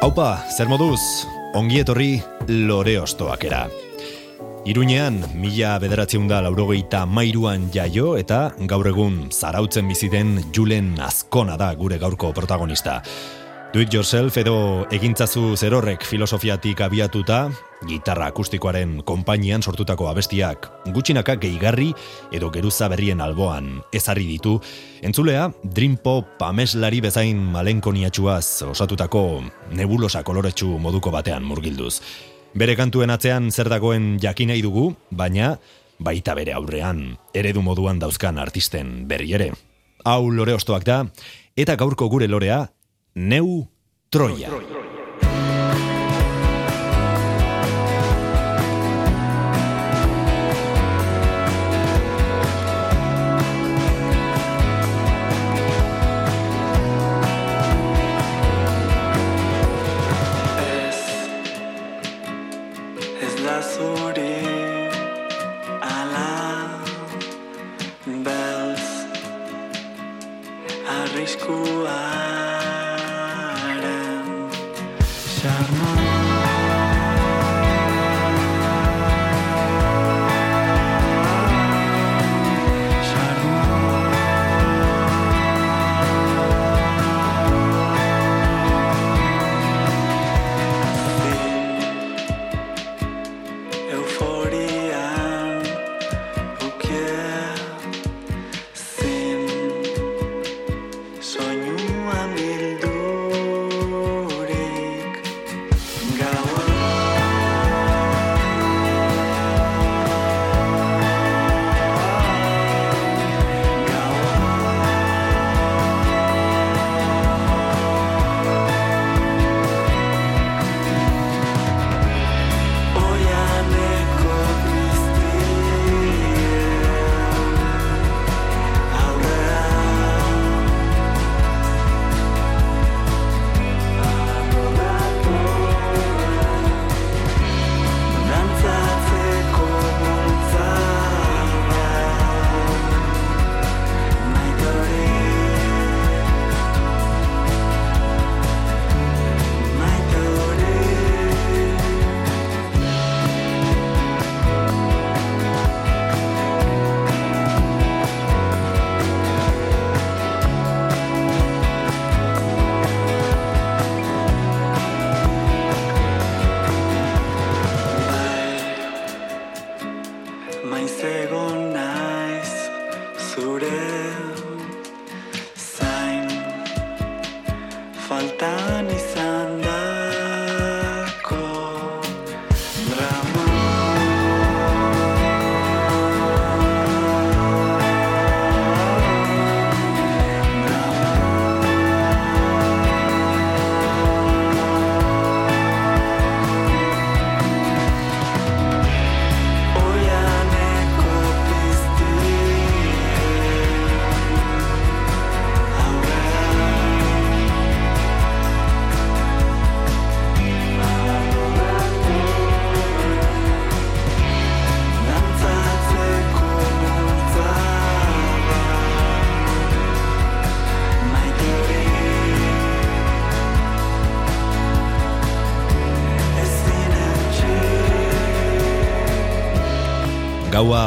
Haupa, zer moduz, ongi etorri lore ostoakera. Iruñean, mila bederatzeun da laurogeita mairuan jaio eta gaur egun zarautzen biziten Julen Azkona da gure gaurko protagonista. Do it yourself edo egintzazu zerorrek filosofiatik abiatuta, gitarra akustikoaren konpainian sortutako abestiak gutxinaka gehigarri edo geruza berrien alboan ezarri ditu, entzulea Dream Pop ameslari bezain malenkoniatxuaz osatutako nebulosa koloretsu moduko batean murgilduz. Bere kantuen atzean zer dagoen jakin nahi dugu, baina baita bere aurrean, eredu moduan dauzkan artisten berri ere. Hau lore ostoak da, eta gaurko gure lorea, Neu Troia.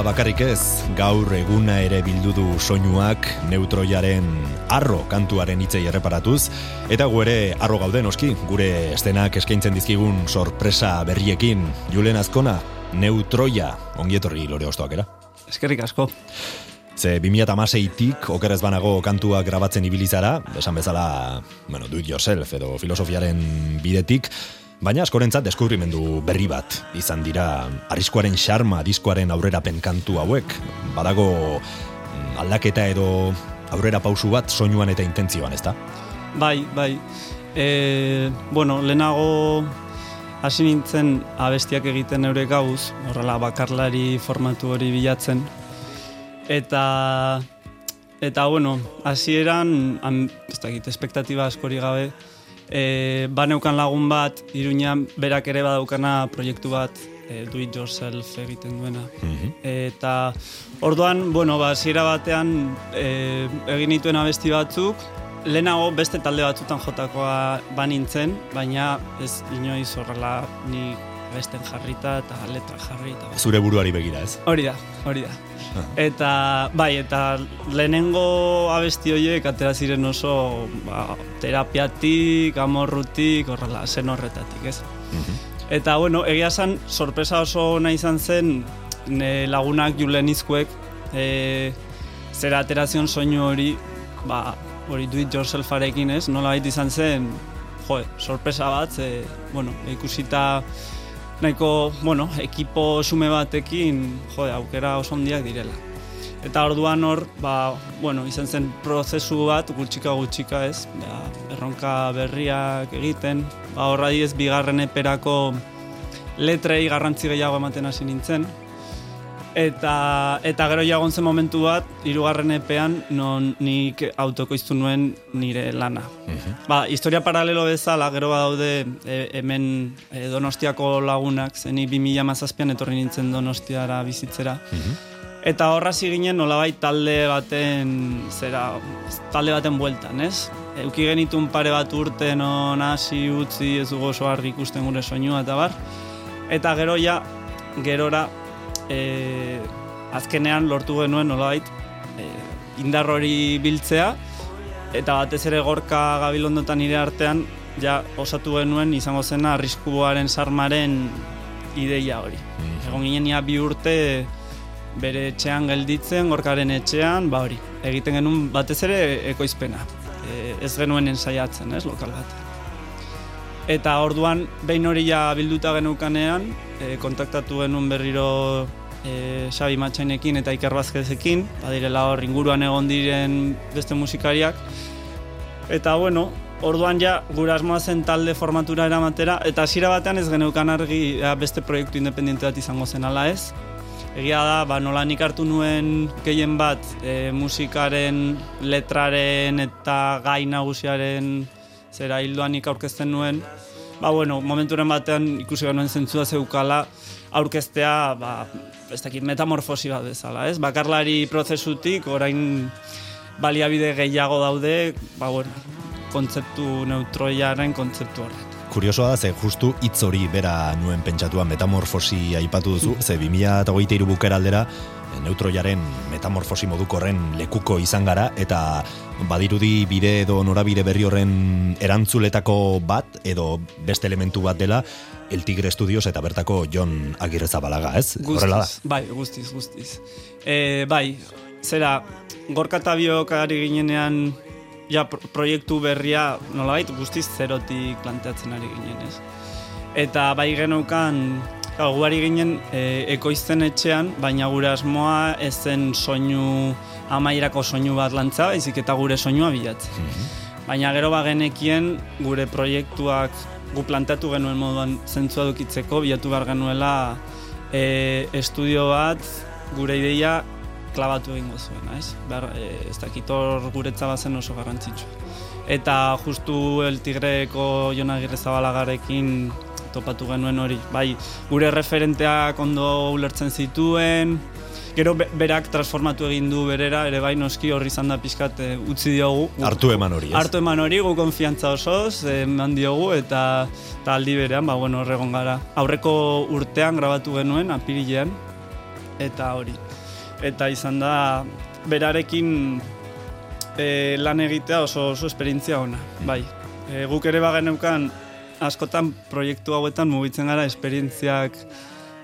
Bakarrik ez, gaur eguna ere bildu du soinuak neutroiaren arro kantuaren hitzei erreparatuz, eta gu ere arro gaude noski, gure estenak eskaintzen dizkigun sorpresa berriekin, Julen Azkona, neutroia, ongietorri lore ostoakera. Eskerrik asko. Ze 2006tik okerez banago kantuak grabatzen ibilizara, esan bezala, bueno, do it yourself edo filosofiaren bidetik, baina askorentzat deskubrimendu berri bat izan dira arriskuaren xarma diskoaren aurrerapen kantu hauek. Badago mm, aldaketa edo aurrera pausu bat soinuan eta intentzioan, ezta? Bai, bai. e, bueno, lehenago hasi nintzen abestiak egiten neure gauz, horrela bakarlari formatu hori bilatzen. Eta, eta bueno, hasieran ez dakit, espektatiba askori gabe, e, baneukan lagun bat, iruñan berak ere badaukana proiektu bat e, do it yourself egiten duena. Eta orduan, bueno, ba, hasiera batean e, egin nituen abesti batzuk, lehenago beste talde batzutan jotakoa banintzen, baina ez inoiz horrela ni besten jarrita eta letra jarri eta Zure buruari begira, ez? Hori da, hori da. Eta, bai, eta lehenengo abesti horiek atera ziren oso ba, terapiatik, amorrutik, horrela, zen horretatik, ez? Eta, bueno, egia esan, sorpresa oso ona izan zen, ne lagunak julen izkuek, e, zera aterazion soinu hori, ba, hori do it yourselfarekin, ez? Nola izan zen, jo, sorpresa bat, ze, bueno, ikusita nahiko, bueno, ekipo sume batekin, jo, aukera oso handiak direla. Eta orduan hor, ba, bueno, izan zen prozesu bat, gutxika gutxika ez, ba, erronka berriak egiten, ba, horra diez bigarren eperako letrei garrantzi gehiago ematen hasi nintzen, Eta, eta gero jagon zen momentu bat, hirugarren epean, non nik autokoiztu nuen nire lana. Ba, historia paralelo bezala, gero badaude e, hemen e, donostiako lagunak, zeni 2000 mazazpian etorri nintzen donostiara bizitzera. Eta horra ginen nolabait talde baten, zera, talde baten bueltan, ez? Euki genitun pare bat urte non hasi utzi ez dugu oso argi ikusten gure soinua eta bar. Eta gero ja, gerora, e, azkenean lortu genuen nolabait e, indar hori biltzea eta batez ere gorka gabilondotan nire artean ja osatu genuen izango zena arriskuaren sarmaren ideia hori. Egon ginen ia bi urte bere etxean gelditzen, gorkaren etxean, ba hori, egiten genuen batez ere ekoizpena. E, ez genuen ensaiatzen, ez, lokal bat. Eta orduan, behin hori ja bilduta genukanean, e, kontaktatu genuen berriro e, Xabi Matxainekin eta Iker Bazkezekin, badirela hor inguruan egon diren beste musikariak. Eta bueno, orduan ja gure asmoa zen talde formatura eramatera, eta hasiera batean ez geneukan argi ea, beste proiektu independente bat izango zen ala ez. Egia da, ba, nola nik hartu nuen gehien bat e, musikaren, letraren eta gai nagusiaren zera hildoan nik aurkezten nuen, ba, bueno, momenturen batean ikusi genuen zentzua zeukala aurkeztea, ba, ez dakit, metamorfosi bat bezala, ez? Bakarlari prozesutik, orain baliabide gehiago daude, ba, bueno, kontzeptu neutroiaren kontzeptu horrek. Kuriosoa da, ze justu hitz hori bera nuen pentsatua metamorfosi aipatu duzu, ze 2008 bukera aldera, neutroiaren metamorfosi modukorren lekuko izan gara, eta badirudi bide edo norabide berri horren erantzuletako bat, edo beste elementu bat dela, El Tigre Studios eta bertako Jon Agirrezabalaga, ez? Horrela da. Bai, guztiz, guztiz. E, bai, zera, gorka eta biok ari ginenean ja, pro- proiektu berria nolabait guztiz zerotik planteatzen ari ginen, ez? Eta bai geneukan, claro, gu ari ginen e, ekoizten etxean, baina gure asmoa ez zen soinu amaierako soinu bat lantza, baizik eta gure soinua bilatzen. Baina gero bagenekien gure proiektuak gu plantatu genuen moduan zentzua dukitzeko, bilatu behar genuela e, estudio bat gure ideia klabatu egingo ez? Behar, e, ez dakit hor guretza bazen oso garrantzitsu. Eta justu El Tigreko Jon Agirre Zabalagarekin topatu genuen hori. Bai, gure referenteak ondo ulertzen zituen, gero be- berak transformatu egin du berera, ere bai noski horri izan da pixkat e, utzi diogu. Hartu eman hori, ez? Hartu eman hori, gu konfiantza osoz, eh, eman diogu, eta, eta aldi berean, ba, bueno, horregon gara. Aurreko urtean grabatu genuen, apirilean, eta hori. Eta izan da, berarekin e, lan egitea oso, oso esperientzia ona, bai. E, guk ere bageneukan, askotan proiektu hauetan mugitzen gara esperientziak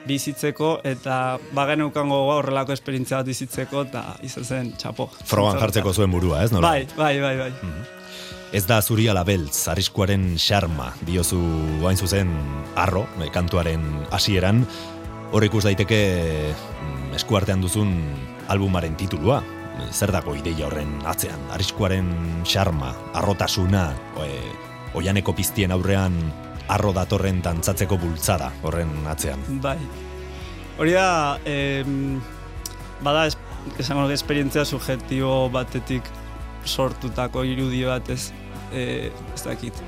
bizitzeko eta bageneukan gogoa horrelako esperientzia bat bizitzeko eta izan zen txapo. Frogan jartzeko zuen burua, ez? Nola? Bai, bai, bai, bai. Ez da zuri ala beltz, arriskuaren xarma, diozu hain zuzen arro, eh, kantuaren hasieran, hor ikus daiteke mm, eskuartean duzun albumaren titulua. Zer dago ideia horren atzean? Arriskuaren xarma, arrotasuna, e, oianeko piztien aurrean arro datorren dantzatzeko bultzada horren atzean. Bai. Hori da, em, bada, es, esango nuke esperientzia subjektibo batetik sortutako irudi bat ez, e, ez dakit.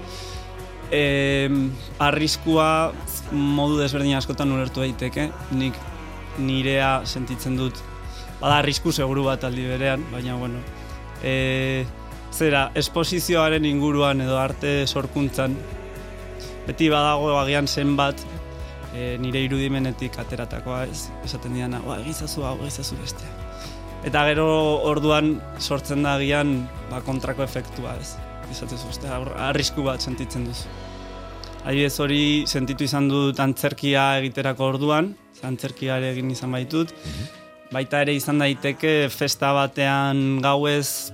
Em, arriskua modu desberdin askotan ulertu daiteke, nik nirea sentitzen dut, bada arrisku seguru bat aldi berean, baina bueno, e, zera, esposizioaren inguruan edo arte sorkuntzan, beti badago agian zenbat e, nire irudimenetik ateratakoa ez, esaten diana, ba, egizazu hau, egizazu bestea. Eta gero orduan sortzen da agian ba, kontrako efektua ez. Uste, aur- arrisku bat sentitzen duzu. Adibidez hori sentitu izan dut antzerkia egiterako orduan, ze antzerkia ere egin izan baitut. Baita ere izan daiteke festa batean gauez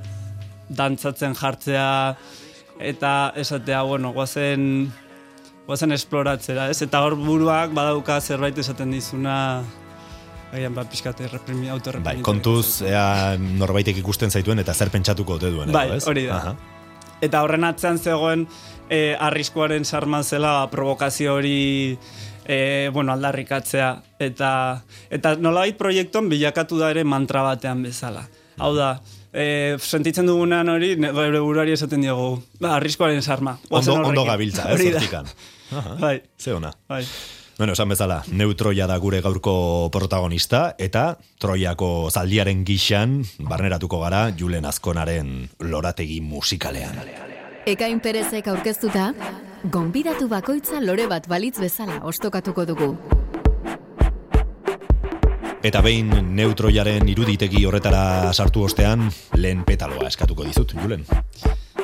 dantzatzen jartzea eta esatea, bueno, guazen guazen esploratzera, ez? Eta hor buruak badauka zerbait esaten dizuna Agian, ba, pixkate reprimi. Bai, kontuz, ea norbaitek ikusten zaituen eta zer pentsatuko ote duen, edo, Bai, ez? hori da. Aha. Eta horren atzean zegoen e, arriskuaren sarman zela provokazio hori e, bueno, aldarrikatzea. Eta, eta nolabait proiektuan bilakatu da ere mantra batean bezala. Hau da, e, sentitzen dugunean hori, ne- gure buruari esaten diogu, ba, arriskuaren sarma. Ondo, ondo gabiltza, ez, da. hortikan. Bai, ze ona. bai. Bueno, esan bezala, neutroia da gure gaurko protagonista, eta Troiako zaldiaren gixan, barneratuko gara Julen Azkonaren lorategi musikalean. Ekain Perezek aurkeztuta, gonbidatu bakoitza lore bat balitz bezala ostokatuko dugu. Eta behin neutroiaren iruditegi horretara sartu ostean, lehen petaloa eskatuko dizut, Julen.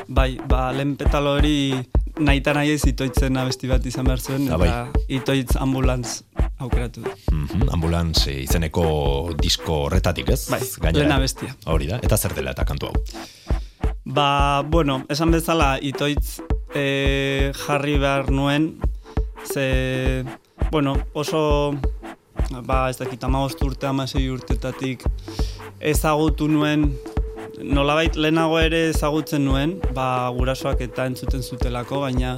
Bai, ba, lehen petalo hori nahita nahi ez itoitzen abesti bat izan behar zuen, Ah, bai. eta itoitz ambulantz aukeratu du. Mhm, ambulantz eh, izeneko disko horretatik, ez? Bai, lehen abestia. Hori da, eta zer dela eta kantu hau. Ba, bueno, esan bezala itoitz e, jarri behar nuen, ze, bueno, oso, ba, ez dakit, amagost urte, amasei urtetatik ezagutu nuen, nolabait lehenago ere ezagutzen nuen, ba, gurasoak eta entzuten zutelako, baina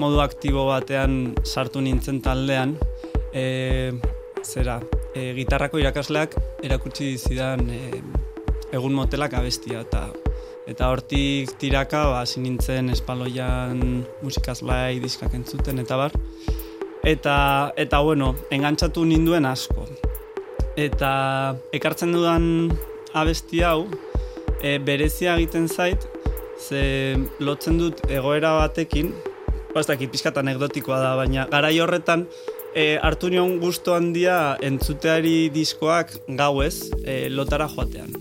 modu aktibo batean sartu nintzen taldean, e, zera, e, gitarrako irakasleak erakutsi zidan e, egun motelak abestia, eta Eta hortik tiraka, ba, nintzen espaloian musikaz bai diskak entzuten, eta bar. Eta, eta bueno, engantzatu ninduen asko. Eta ekartzen dudan abesti hau, e, berezia egiten zait, ze lotzen dut egoera batekin, ba, ez dakit, pixkat anekdotikoa da, baina garai horretan e, hartu nion gusto handia entzuteari diskoak gauez e, lotara joatean.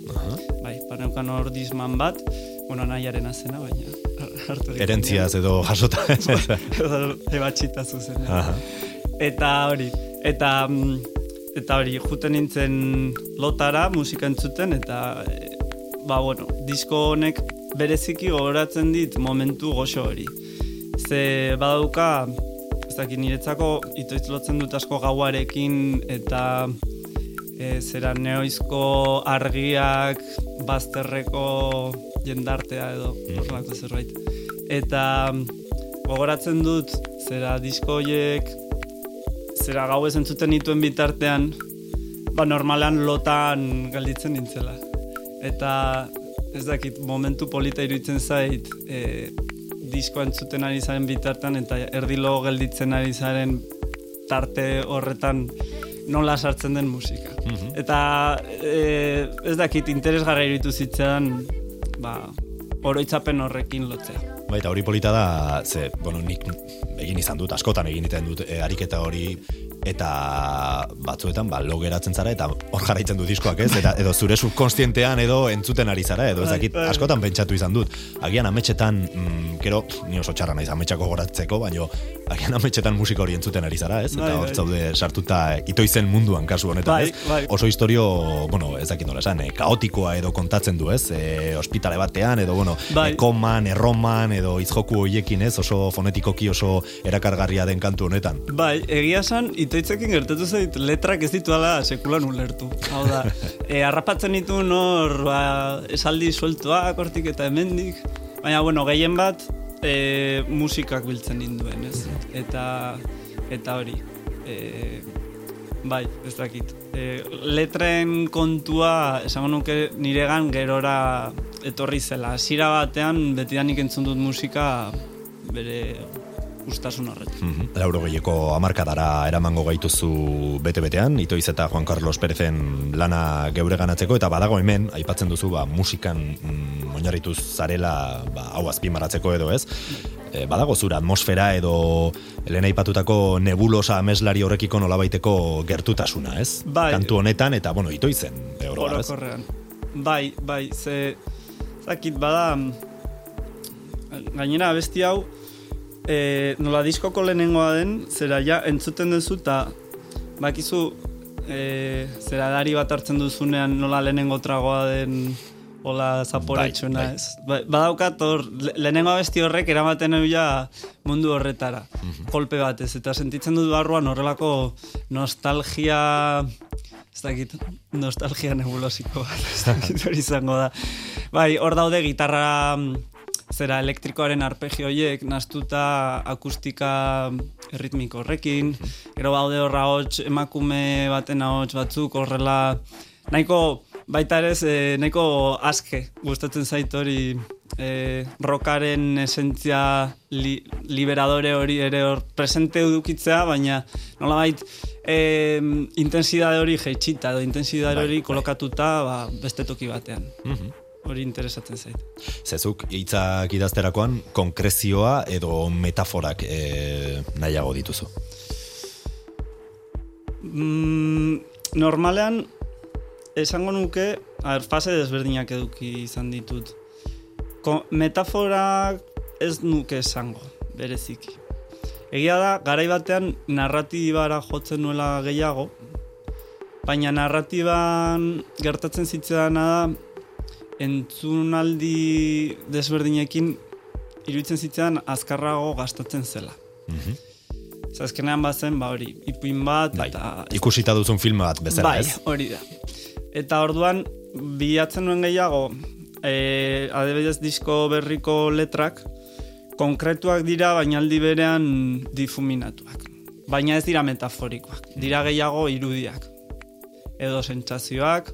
Bai, paneukan hor disman bat, bueno, nahiaren azena, baina Erentziaz edo jasota. nion. Ebatxita zuzen. Aha. Eta hori, eta mm, eta hori, juten nintzen lotara musika entzuten, eta e, ba, bueno, disko honek bereziki gogoratzen dit momentu goxo hori. Ze badauka, ez dakit niretzako itoitz lotzen dut asko gauarekin eta e, zera neoizko argiak bazterreko jendartea edo horrelako zerbait. Eta mm, gogoratzen dut zera disko horiek zera gau entzuten nituen bitartean ba normalan lotan galditzen nintzela. Eta ez dakit momentu polita iruditzen zait e, disko entzuten ari zaren bitartean eta erdilo gelditzen ari zaren tarte horretan nola sartzen den musika. Eta e, ez dakit interesgarra iruditu zitzaidan ba, oroitzapen horrekin lotzea. Baita hori polita da, ze, bueno, nik egin izan dut, askotan egin izan dut e, ariketa hori, eta batzuetan, ba, lo geratzen zara, eta hor jarraitzen du diskoak, ez? Eta, edo zure subkonstientean edo entzuten ari zara, edo ez Bai, dakit, bai. askotan pentsatu izan dut. Agian ametxetan, mm, gero, ni oso txarra naiz ametxako goratzeko, baino, agian ametxetan musika hori entzuten ari zara, ez? Eta Bai, hor zaude sartuta itoizen munduan kasu honetan, ez? Oso historio, bueno, ez dakit nola esan, eh, kaotikoa edo kontatzen du, ez? E, ospitale batean, edo, bueno, Bai. e, koman, erroman, edo izjoku hoiekin, ez? Oso fonetikoki oso erakargarria den kantu honetan. Bai, egia esan, itoitzekin gertatu zait letrak ez dituala sekulan ulertu. Hau da, e, harrapatzen ditu nor, ba, esaldi sueltoak hortik eta hemendik. Baina, bueno, gehien bat, e, musikak biltzen ninduen, ez? Eta, eta hori, e, bai, ez dakit. E, letren kontua, esango nuke niregan gerora etorri zela. Hasiera batean, betidanik entzun dut musika bere ustasun horretan. Mhm. Lauro gehieko amarkadara eramango gaituzu bete-betean, itoiz eta Juan Carlos Perezen lana geure ganatzeko, eta badago hemen, aipatzen duzu, ba, musikan mm, oinarrituz zarela, ba, hau azpimaratzeko edo ez, e, badago zura atmosfera edo lehen aipatutako nebulosa ameslari horrekiko nolabaiteko gertutasuna, ez? Bai. Kantu honetan, eta, bueno, itoizen, e, oro gara, ez? Orokorrean. Bai, bai, ze zakit bada gainera abesti hau e, nola diskoko lehenengoa den, zera ja entzuten duzu eta bakizu e, zera dari bat hartzen duzunean nola lehenengo tragoa den hola zaporetxuna, Bai, bai. ez? Ba, badaukat hor, le- lehenengo abesti horrek eramaten ja mundu horretara, kolpe batez, eta sentitzen dut barruan horrelako nostalgia ez dakit, nostalgia nebulosiko bat, ez dakit hori izango da. Bai, hor daude gitarra mm, zera elektrikoaren arpegio horiek nastuta akustika erritmiko horrekin, gero baude horra hots emakume baten ahots batzuk horrela nahiko baita ere ze, nahiko aske gustatzen zait hori e, rockaren esentzia li, liberadore hori ere hor presente edukitzea, baina nolabait e, intensidade hori jeitsita edo intensidade Bai, hori bai. kolokatuta ba, beste toki batean. Mhm. Hori interesatzen zait. Zezuk, hitzak idazterakoan, konkrezioa edo metaforak e, nahiago dituzu. Mm, normalean, esango nuke, a ber, fase desberdinak eduki izan ditut. Ko, metaforak ez nuke esango, bereziki. Egia da, garai batean narratibara jotzen nuela gehiago, baina narratiban gertatzen zitzaidana da entzunaldi desberdinekin iruditzen zitzaidan azkarrago gastatzen zela. Mhm. Zer, azkenean bazen, ba hori, ipuin bat, Bai, eta... ikusita duzun film bat bezala, bai, ez? hori da. Eta orduan, bilatzen nuen gehiago, e, adibidez disko berriko letrak, konkretuak dira, baina aldi berean difuminatuak. Baina ez dira metaforikoak, dira gehiago irudiak. Edo sentsazioak,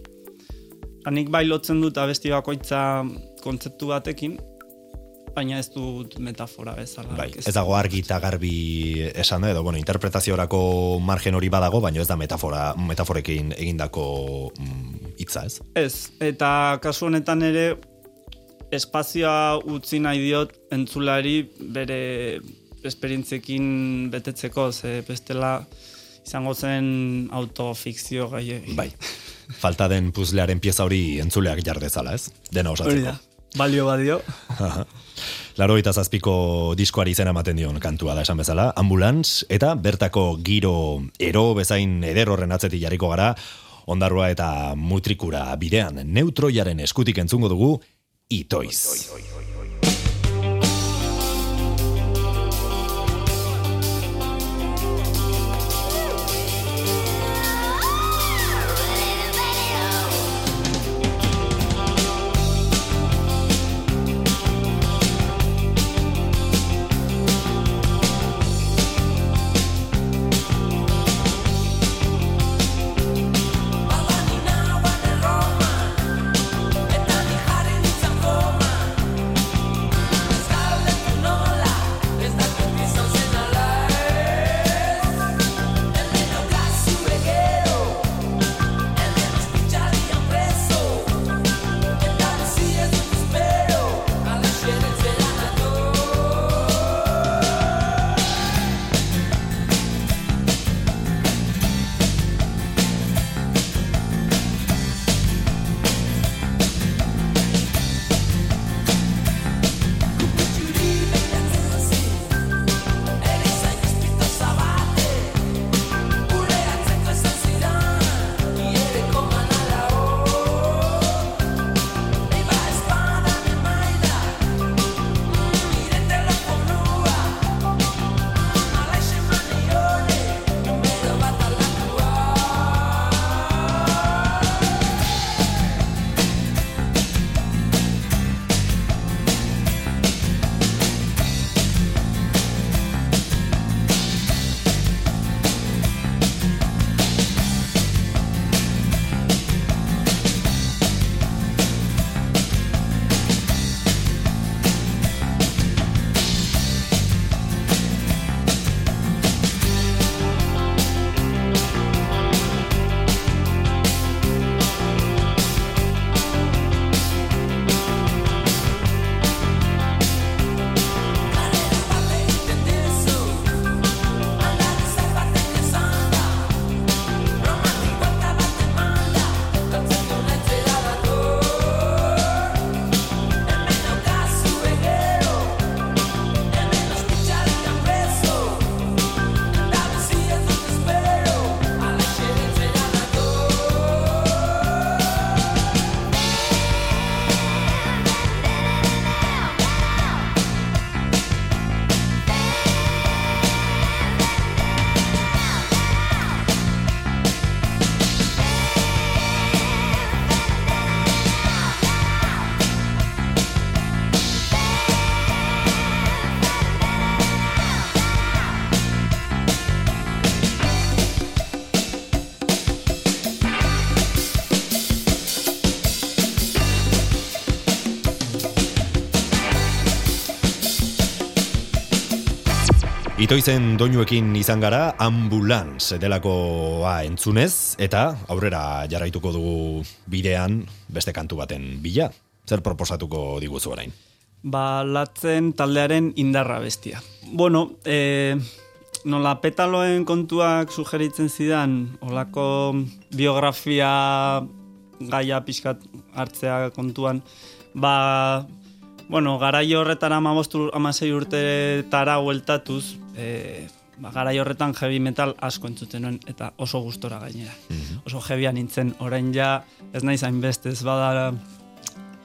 Hanik bai lotzen dut abesti bakoitza kontzeptu batekin, baina ez dut metafora bezala. Bai, ez dago argi eta garbi esan edo, bueno, interpretaziorako margen hori badago, baina ez da metafora, metaforekin egindako mm, hitza, ez? Ez, eta kasu honetan ere espazioa utzi nahi diot entzulari bere esperientziekin betetzeko, ze bestela izango zen autofikzio gai. Bai. Falta den puzlearen pieza hori entzuleak jardezala, ez? Dena Hori osatzeko. da. Balio badio. Laro eta zazpiko diskoari izena ematen dion kantua da esan bezala, ambulantz, eta bertako giro ero bezain eder horren atzetik jarriko gara, ondarroa eta mutrikura bidean neutroiaren eskutik entzungo dugu, itoiz. Eta ni jarri Itoizen doinuekin izan gara ambulans delakoa entzunez eta aurrera jarraituko dugu bidean beste kantu baten bila. Zer proposatuko diguzu orain? Ba, latzen taldearen indarra bestia. Bueno, e, nola petaloen kontuak sugeritzen zidan, olako biografia gaia pixkat hartzea kontuan, ba, bueno, garai horretan amabostu, amasei urtetara hueltatuz, e, ba, garai horretan heavy metal asko entzuten nuen, eta oso gustora gainera. Oso heavya nintzen, orain ja, ez naiz hainbeste, ez bada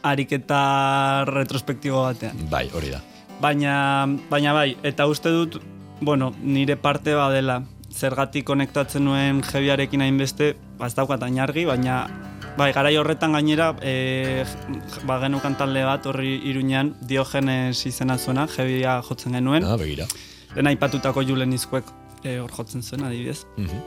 ariketa retrospektibo batean. Bai, hori da. Baina, baina bai, eta uste dut, bueno, nire parte badela, zergatik konektatzen nuen jebiarekin hainbeste, ba ez daukat ainargi, baina bai, garai horretan gainera, e, ba genukan talde bat horri iruñean, diogenes izena zuena, jebia jotzen genuen, Ah, begira. lehen aipatutako julen izkuek e, hor jotzen zuen adibidez. Mhm.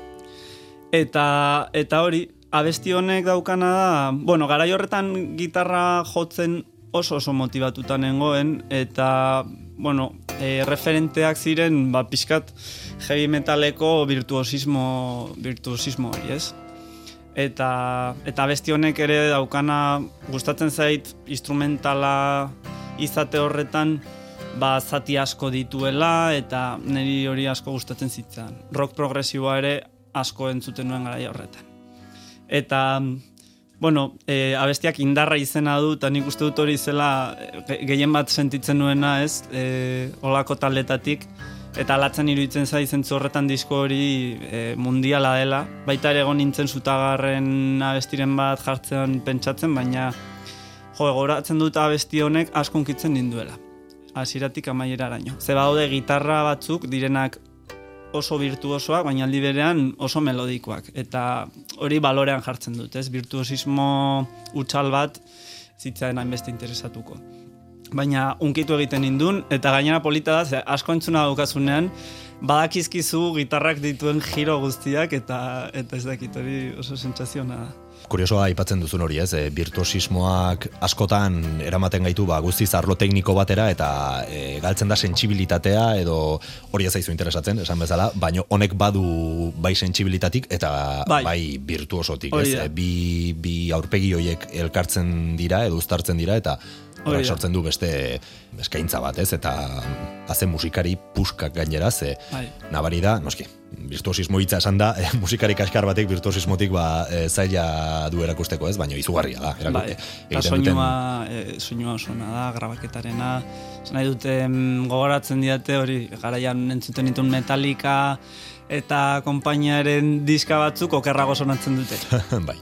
Eta, eta hori, abesti honek daukana da, bueno, garai horretan gitarra jotzen oso oso motivatuta nengoen, eta, bueno, e, referenteak ziren, ba, pixkat heavy metaleko virtuosismo, virtuosismo hori, ez? Eta, eta abesti honek ere daukana gustatzen zait instrumentala izate horretan ba, zati asko dituela eta niri hori asko gustatzen zitzan. Rock progresiboa ere asko entzuten nuen garai horretan. Eta, bueno, e, abestiak indarra izena du, eta nik uste dut hori zela ge- gehien bat sentitzen nuena, ez, e, olako taldetatik, eta latzen iruditzen zai zentzu horretan disko hori e, mundiala dela. Baita ere egon nintzen zutagarren abestiren bat jartzen pentsatzen, baina jo, goratzen dut abesti honek asko unkitzen ninduela. Hasieratik amaieraraino. Ze badaude gitarra batzuk direnak oso virtuosoak, baina aldi berean oso melodikoak. Eta hori balorean jartzen dut, ez? Virtuosismo utxal bat zitzaren hainbeste interesatuko. Baina unkitu egiten nindun, eta gainera polita da, ze asko entzuna daukazunean, badakizkizu gitarrak dituen giro guztiak, eta, eta ez dakit hori oso sentsaziona da. Kuriosoa aipatzen duzun hori, ez? E, virtuosismoak askotan eramaten gaitu ba guztiz arlo tekniko batera eta e, galtzen da sentsibilitatea edo hori ez zaizu interesatzen, esan bezala, baino honek badu bai sentsibilitatik eta bai, Bai. virtuosotik, ez? E, bi, bi aurpegi hoiek elkartzen dira edo uztartzen dira eta horrek sortzen du beste eskaintza bat, ez? Eta hazen musikari puskak gainera, ze Bai. nabari da, noski, virtuosismo hitza esan da, eh, musikari kaskar batek virtuosismotik ba, eh, zaila du erakusteko ez, baina izugarria da. eraku- Bai, eta duten- soinua, e, soinua oso ona da, grabaketarena. Nahi dute mm, gogoratzen diate hori, garaian entzuten ditun Metallica eta konpainiaren diska batzuk okerrago sonatzen dute. bai.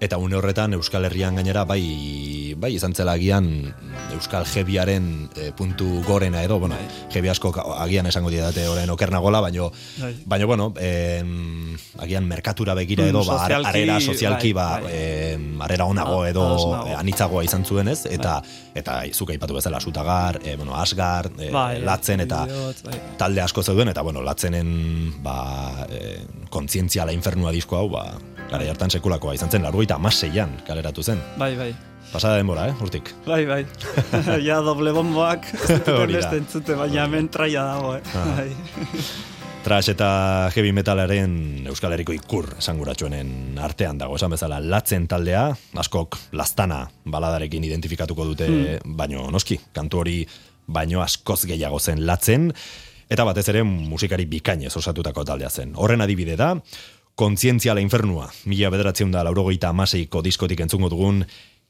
Eta une horretan Euskal Herrian gainera bai bai izan zela agian Euskal Jebiaren eh, puntu gorena edo, bueno, Bai. Jebi asko agian esango didate orain okernagola, baino Bai. baino bueno, em, agian merkatura begira edo ba arera sozialki bai, ba em, arera onago A- edo anitzagoa izan zuen ez eta eta zuk aipatu bezala Sutagar, eh, bueno, Asgar, Bai, Latzen eta talde asko zeuden eta bueno, latzenen ba, e, kontzientzia la infernua disko hau ba, gara hartan sekulakoa izan zen, largoita amaseian kaleratu zen. Bai, bai. Pasada denbora, eh, urtik. Bai, bai. ja doble bomboak ez beste entzute, baina hemen traia dago, eh. Ah. Bai. Trash eta heavy metalaren Euskal Herriko ikur esanguratsuenen artean dago, esan bezala latzen taldea, askok lastana baladarekin identifikatuko dute, baino noski, kantu hori baino askoz gehiago zen latzen, eta batez ere musikari bikainez osatutako taldea zen. Horren adibide da, kontzientzia la infernua, mila bederatzen da laurogeita amaseiko diskotik entzungo dugun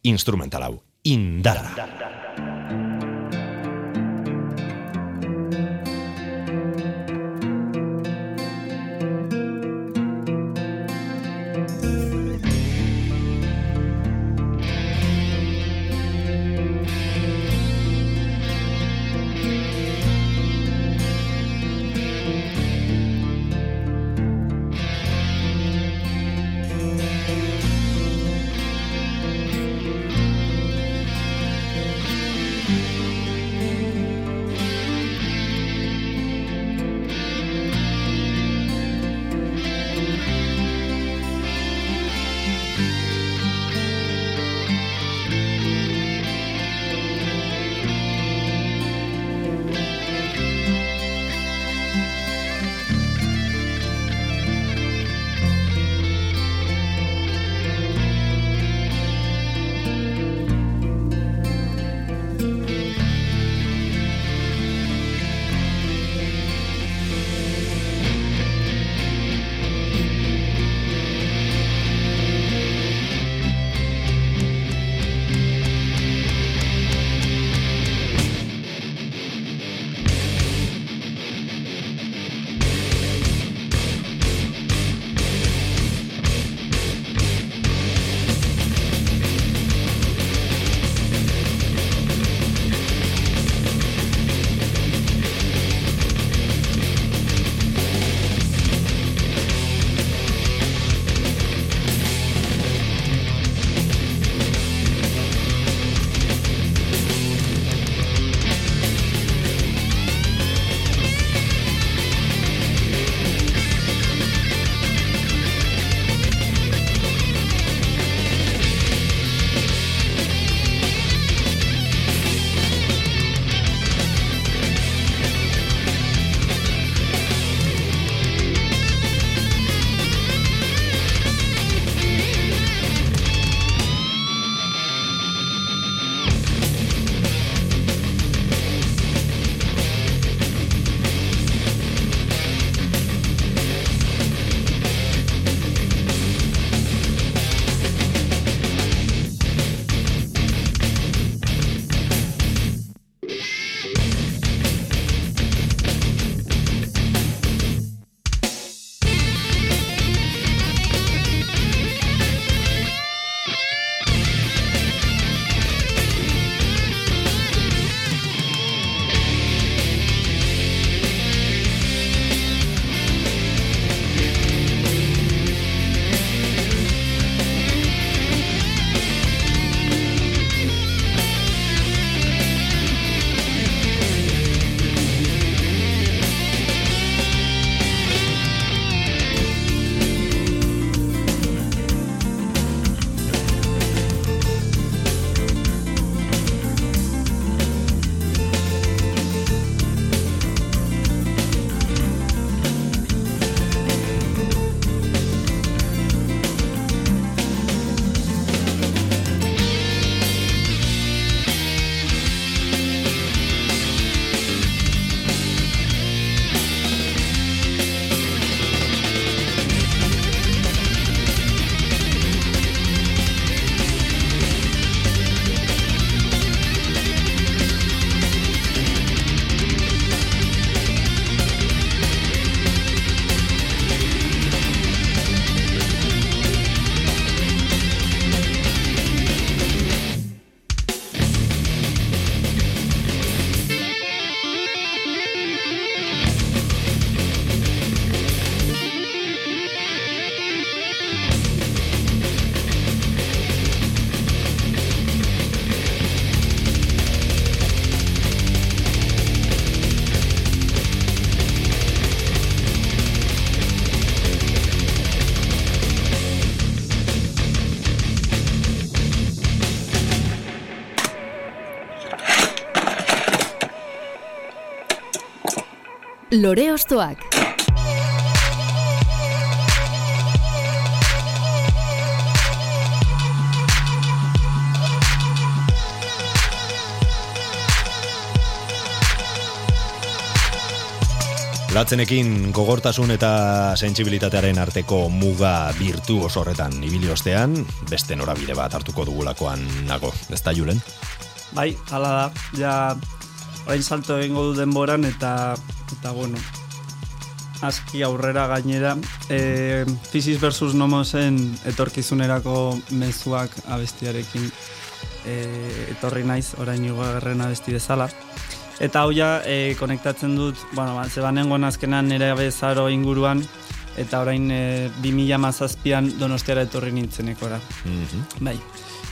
instrumental hau, indara. Lore Ostoak. Latzenekin gogortasun eta sentsibilitatearen arteko muga birtu oso horretan ibili ostean, beste norabide bat hartuko dugulakoan nago, ez da Julen? Bai, hala da. Ja, orain salto egingo du denboran eta, eta bueno, aski aurrera gainera. E, Physis versus Nomosen etorkizunerako mezuak abestiarekin e, etorri naiz, orain igoagerren abesti bezala. Eta hau ja, e, konektatzen dut, bueno, ba, zebanengoen azkenan nire bezaro inguruan, eta orain e, 2000 mazazpian donostiara etorri nintzenekora. Bai.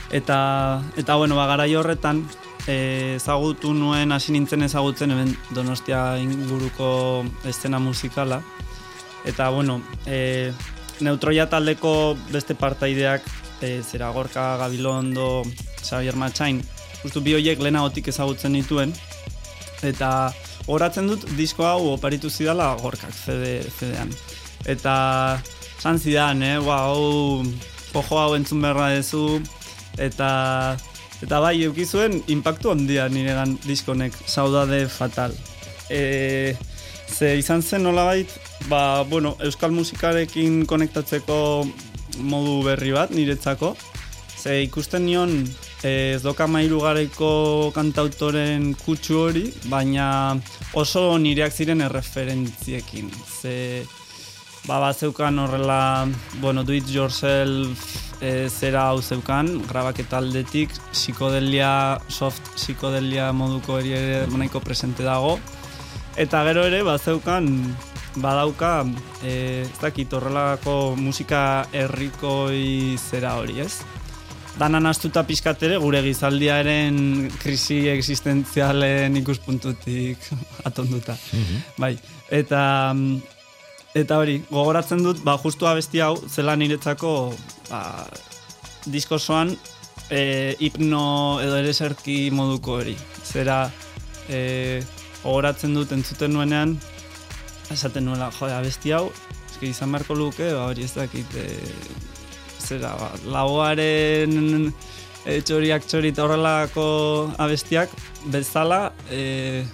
Eta, eta bueno, ba, garai horretan, ezagutu nuen, hasi nintzen ezagutzen, hemen donostia inguruko estena musikala. Eta, bueno, e, neutroia taldeko beste partaideak, e, zera Gorka Gabilondo, Xavier Matxain, justu bi horiek lehenagotik ezagutzen nituen, eta horatzen dut disko hau oparitu zidala gorkak CD, CD-an. Eta san zidan, eh, hau pojo hau entzun beharra dezu, eta eta bai eukizuen impactu handia niregan diskonek, saudade fatal. E, ze izan zen nolabait, ba, bueno, euskal musikarekin konektatzeko modu berri bat niretzako, ze ikusten nion eh, ez doka mairu garaiko kantautoren kutsu hori, baina oso nireak ziren erreferentziekin. Ze ba, bat zeukan horrela, bueno, do it yourself e, zera hau zeukan, grabaketa aldetik, psikodelia, soft psikodelia moduko hori ere nahiko presente dago. Eta gero ere, bat zeukan, badauka, e, ez dakit horrelako musika herrikoi zera hori, ez? danan astuta pizkat ere gure gizaldiaren krisi existentzialen ikuspuntutik atonduta. Bai, eta eta hori, gogoratzen dut, ba, justu abesti hau, zela niretzako ba, diskosoan e, hipno edo ere zerki moduko hori. Zera, e, gogoratzen dut entzuten nuenean, esaten nuela, jode, abesti hau, eski izan beharko luke, ba, hori ez dakit, e, zera, ba, lauaren e, txoriak txori horrelako abestiak, bezala, e,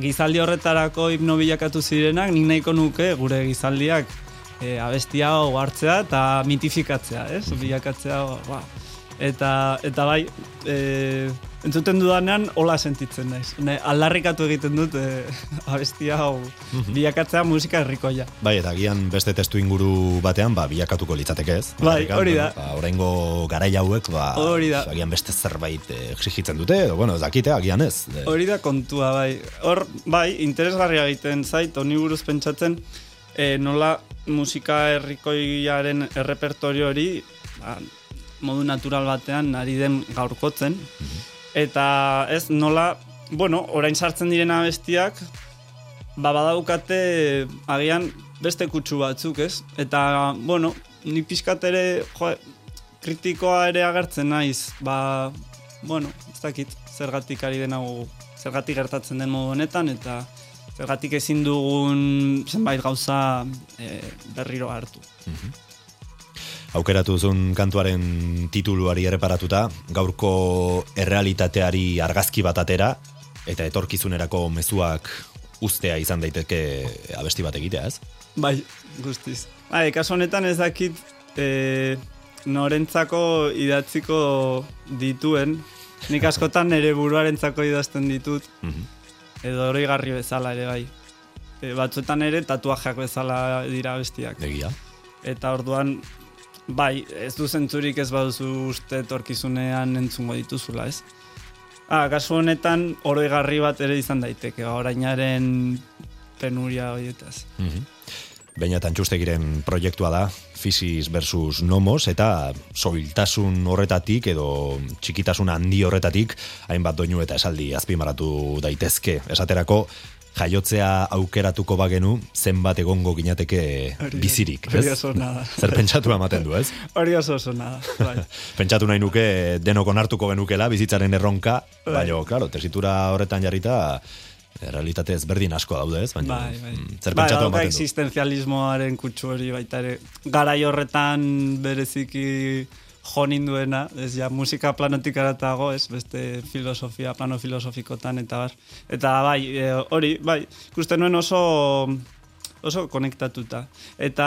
gizaldi horretarako hipno bilakatu zirenak, nik nahiko nuke gure gizaldiak e, abestia hartzea eta mitifikatzea, ez? Bilakatzea, ba. Eta, eta bai, e, entzuten dudanean hola sentitzen naiz. Ne, aldarrikatu egiten dut e, abestia hau bilakatzea musika herrikoia. Bai, eta agian beste testu inguru batean, ba, bilakatuko litzateke ez. Bai, hori da. Ba, oraingo garai hauek, ba, Hori da. agian beste zerbait eh, exigitzen dute, edo, bueno, ez dakite, agian ez. Eh, Hori da kontua, bai. Hor, bai, interesgarria egiten zait, honi buruz pentsatzen, e, nola musika herrikoiaren errepertorio hori ba, modu natural batean ari den gaurkotzen. Eta ez nola, bueno, orain sartzen diren abestiak, ba badaukate agian beste kutsu batzuk, ez? Eta, bueno, ni pixkat ere, jo, kritikoa ere agertzen naiz, ba, bueno, ez dakit, zergatik ari den hau, zergatik gertatzen den modu honetan, eta zergatik ezin dugun zenbait gauza e, berriro hartu. Aukeratu duzun kantuaren tituluari erreparatuta, gaurko errealitateari argazki bat atera, eta etorkizunerako mezuak ustea izan daiteke abesti bat egitea, ez? Bai, guztiz. Bai, kasu honetan ez dakit e, norentzako idatziko dituen, nik askotan nire buruarentzako idazten ditut, edo oroigarri bezala ere bai. E, batzuetan ere tatuajeak bezala dira bestiak. Egia. Eta orduan, bai, ez du zentzurik ez baduzu uste etorkizunean entzungo dituzula, ez? Ah, kasu honetan oroigarri bat ere izan daiteke, orainaren penuria horietaz. Baina tantxustegiren proiektua da, Fisis versus Nomos, eta soiltasun horretatik edo txikitasun handi horretatik, hainbat doinu eta esaldi azpimaratu daitezke. Esaterako, jaiotzea aukeratuko bagenu, zenbat egongo ginateke bizirik, ez? Zer pentsatu ematen du, ez? Hori oso oso nada, bai. Pentsatu nahi nuke denok onartuko genukela bizitzaren erronka, Bai. baina, claro, tesitura horretan jarrita realitate ezberdin asko daude, ez? Baina, Bai, bai. mm, zer bai, pentsatu ematen du? existenzialismoaren kutsu hori baita ere. Garai horretan bereziki jo ninduena, ez ja musika planotik aratago, ez beste filosofia, plano filosofikotan eta bar. Eta bai, e, hori, bai, ikusten nuen oso oso konektatuta. Eta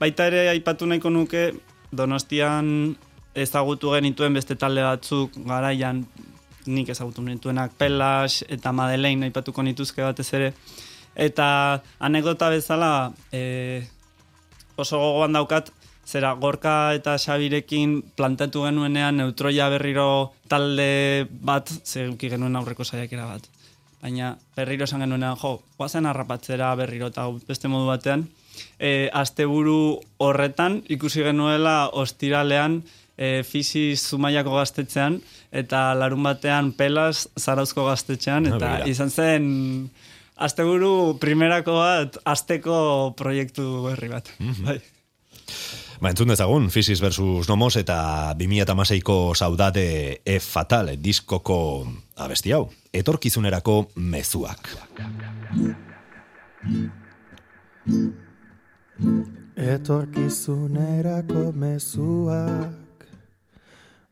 baita ere aipatu nahiko nuke Donostian ezagutu genituen beste talde batzuk garaian nik ezagutu nituenak Pelas eta Madeleine aipatuko nituzke batez ere. Eta anekdota bezala e, oso gogoan daukat zera Gorka eta Xabirekin plantatu genuenean neutroia berriro talde bat zeuki genuen aurreko saiakera bat. Baina berriro esan genuenean, jo, guazen harrapatzera berriro eta beste modu batean. E, asteburu horretan ikusi genuela ostiralean e, Fisiz Zumaiako gaztetxean eta larun batean Pelas Zarauzko gaztetxean Ah, eta begira. izan zen asteburu primerako bat asteko proiektu berri bat. Bai. Ba, entzun dezagun, Physis versus Nomos eta 2006ko saudade E Fatal diskoko abesti hau. Etorkizunerako mezuak. Etorkizunerako mezuak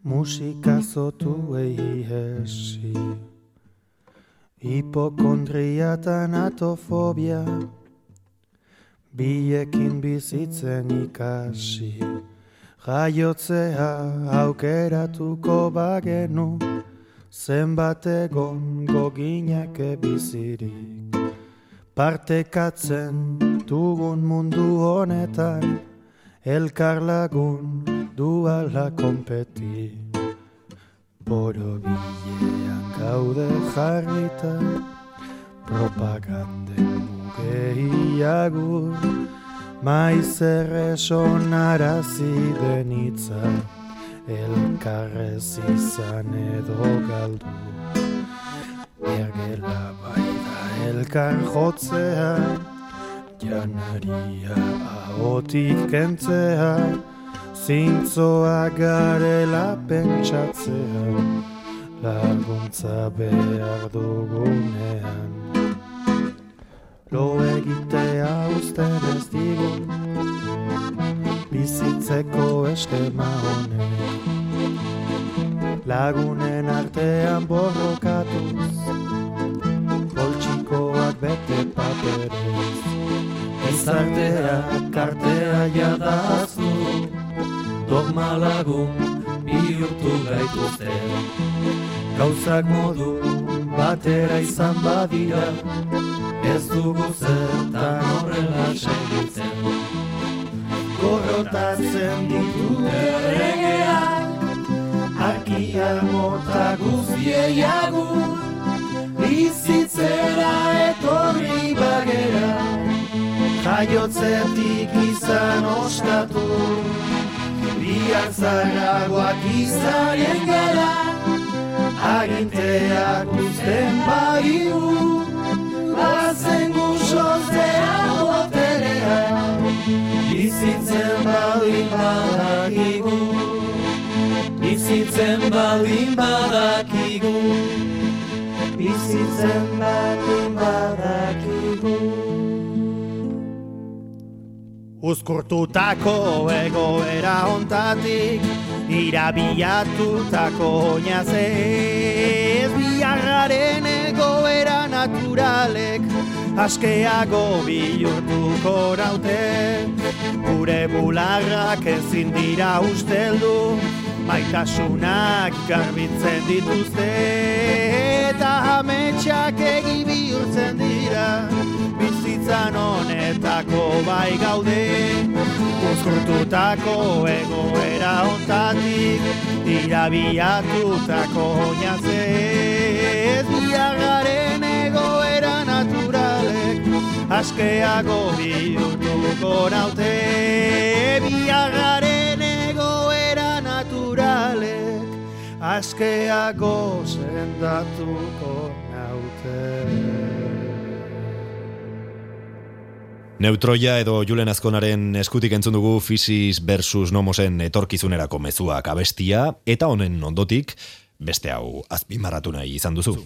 Musika zotuei hesi Hipokondria eta natofobia Biekin bizitzen ikasi Jaiotzea aukeratuko bagenu. Zenbat egon goginake bizirik Partekatzen dugun mundu honetan. Elkar lagun duala konpeti Boro bilean gaude jarrita Propaganden mugeiagur Maiz erresonarazi denitza Elkarrez izan edo galdu. Ergela bai da elkar jotzea Janaria ahotik kentzea Zintzoa garela pentsatzea Laguntza behar dugunean Lo egitea usten ez digun Bizitzeko eskema honek. Lagunen artean borrokatuz Poltsikoak bete paperez Gizartea kartea jadaztu Dogma lagun bihurtu gaituzte Gauzak modu batera izan badira Ez dugu zertan horrela segitzen. Gorrotatzen ditu erregeak Arkia mota guztiei agur Bizitzera etorri bagera. Jaiotzetik izan ostatu Biak zarragoak izanen gara Aginteak uzten bagiu Bazen guzoztea boterea Bizitzen baldin badakigu Bizitzen baldin badakigu. Bizitzen baldin badakigu. Uzkurtutako egoera ontatik Irabiatutako oinazez Biarraren egoera naturalek Askeago bihurtuko naute. Gure bularrak ezin dira usteldu Maitasunak garbitzen dituzte. Eta ametsak egi bihurtzen dira. Bizitzan honetako bai gaude Uzkurtutako egoera ontatik Irabiatutako oinazez Biagaren egoera naturalek Askeago bihurtuko naute. Biagaren egoera naturalek Askeago sendatuko naute Neutroia edo Julen Azkonaren eskutik entzun dugu Physis versus Nomosen etorkizunerako mezuak abestia, eta honen ondotik, beste hau azpimarratu nahi izan duzu.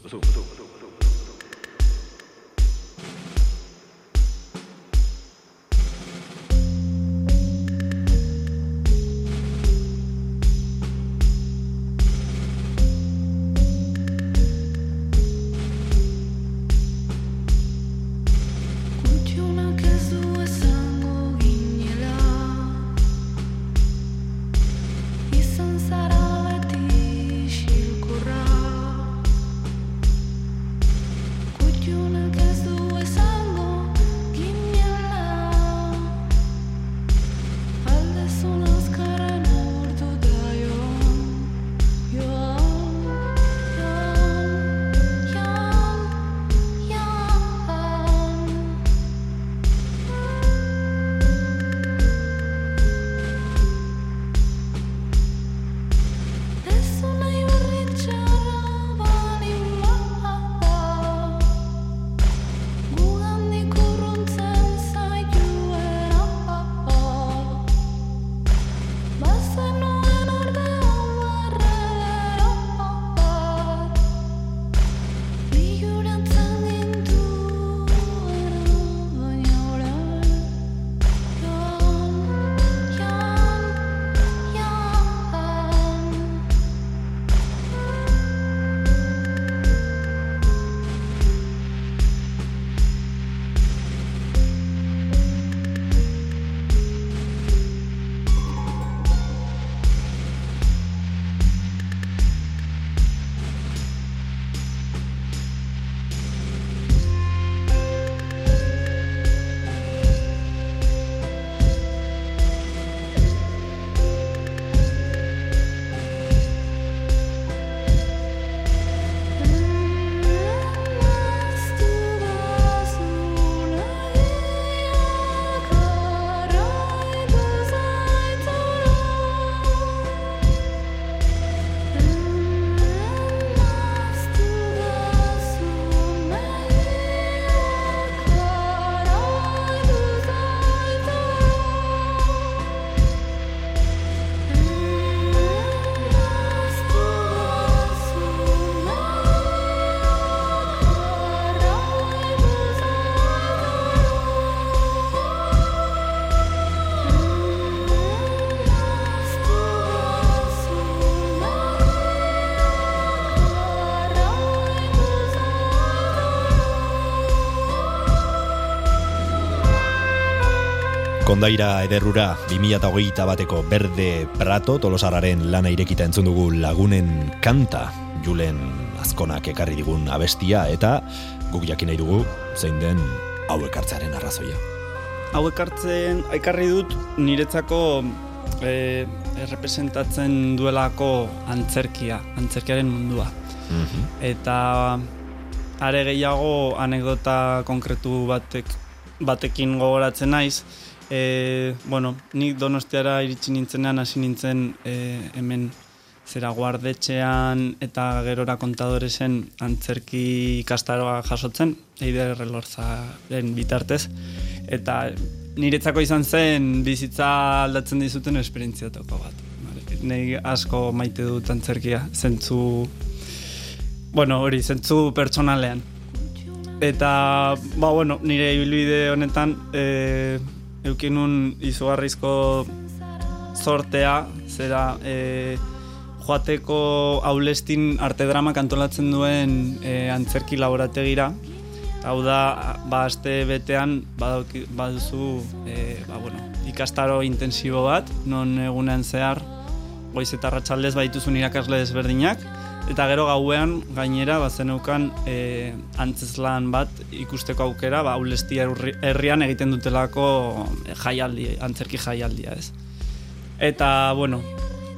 Kondaira ederrura 2008 bateko Berde Prato tolosarraren lana irekita entzun dugu lagunen kanta Julen Azkonak ekarri digun abestia eta guk jakin nahi dugu zein den hau ekartzearen arrazoia. Hau ekartzen, ekarri dut niretzako e, errepresentatzen duelako antzerkia, antzerkiaren mundua. Eta are gehiago anekdota konkretu batek, batekin gogoratzen naiz. E, bueno, nik donostiara iritsi nintzenean hasi nintzen e, hemen zera guardetxean eta gerora kontadoresen antzerki ikastaroa jasotzen, eider relorzaren bitartez. Eta niretzako izan zen bizitza aldatzen dizuten esperientziatoko bat. Nei asko maite dut antzerkia, zentzu bueno, hori, zentzu pertsonalean. Eta, ba, bueno, nire ibilbide honetan, e, eukinun izugarrizko sortea, zera, e, joateko aulestin arte drama kantolatzen duen e, antzerki laborategira. Hau da, ba, aste betean baduzu e, ba, bueno, ikastaro intensibo bat, non egunean zehar goiz eta ratxaldez baituzun irakasle desberdinak, eta gero gauean gainera bazeneukan e, antzeslan bat ikusteko aukera, ba, aulesti herri- herrian egiten dutelako jaialdi, antzerki jaialdia, ez. Eta, bueno,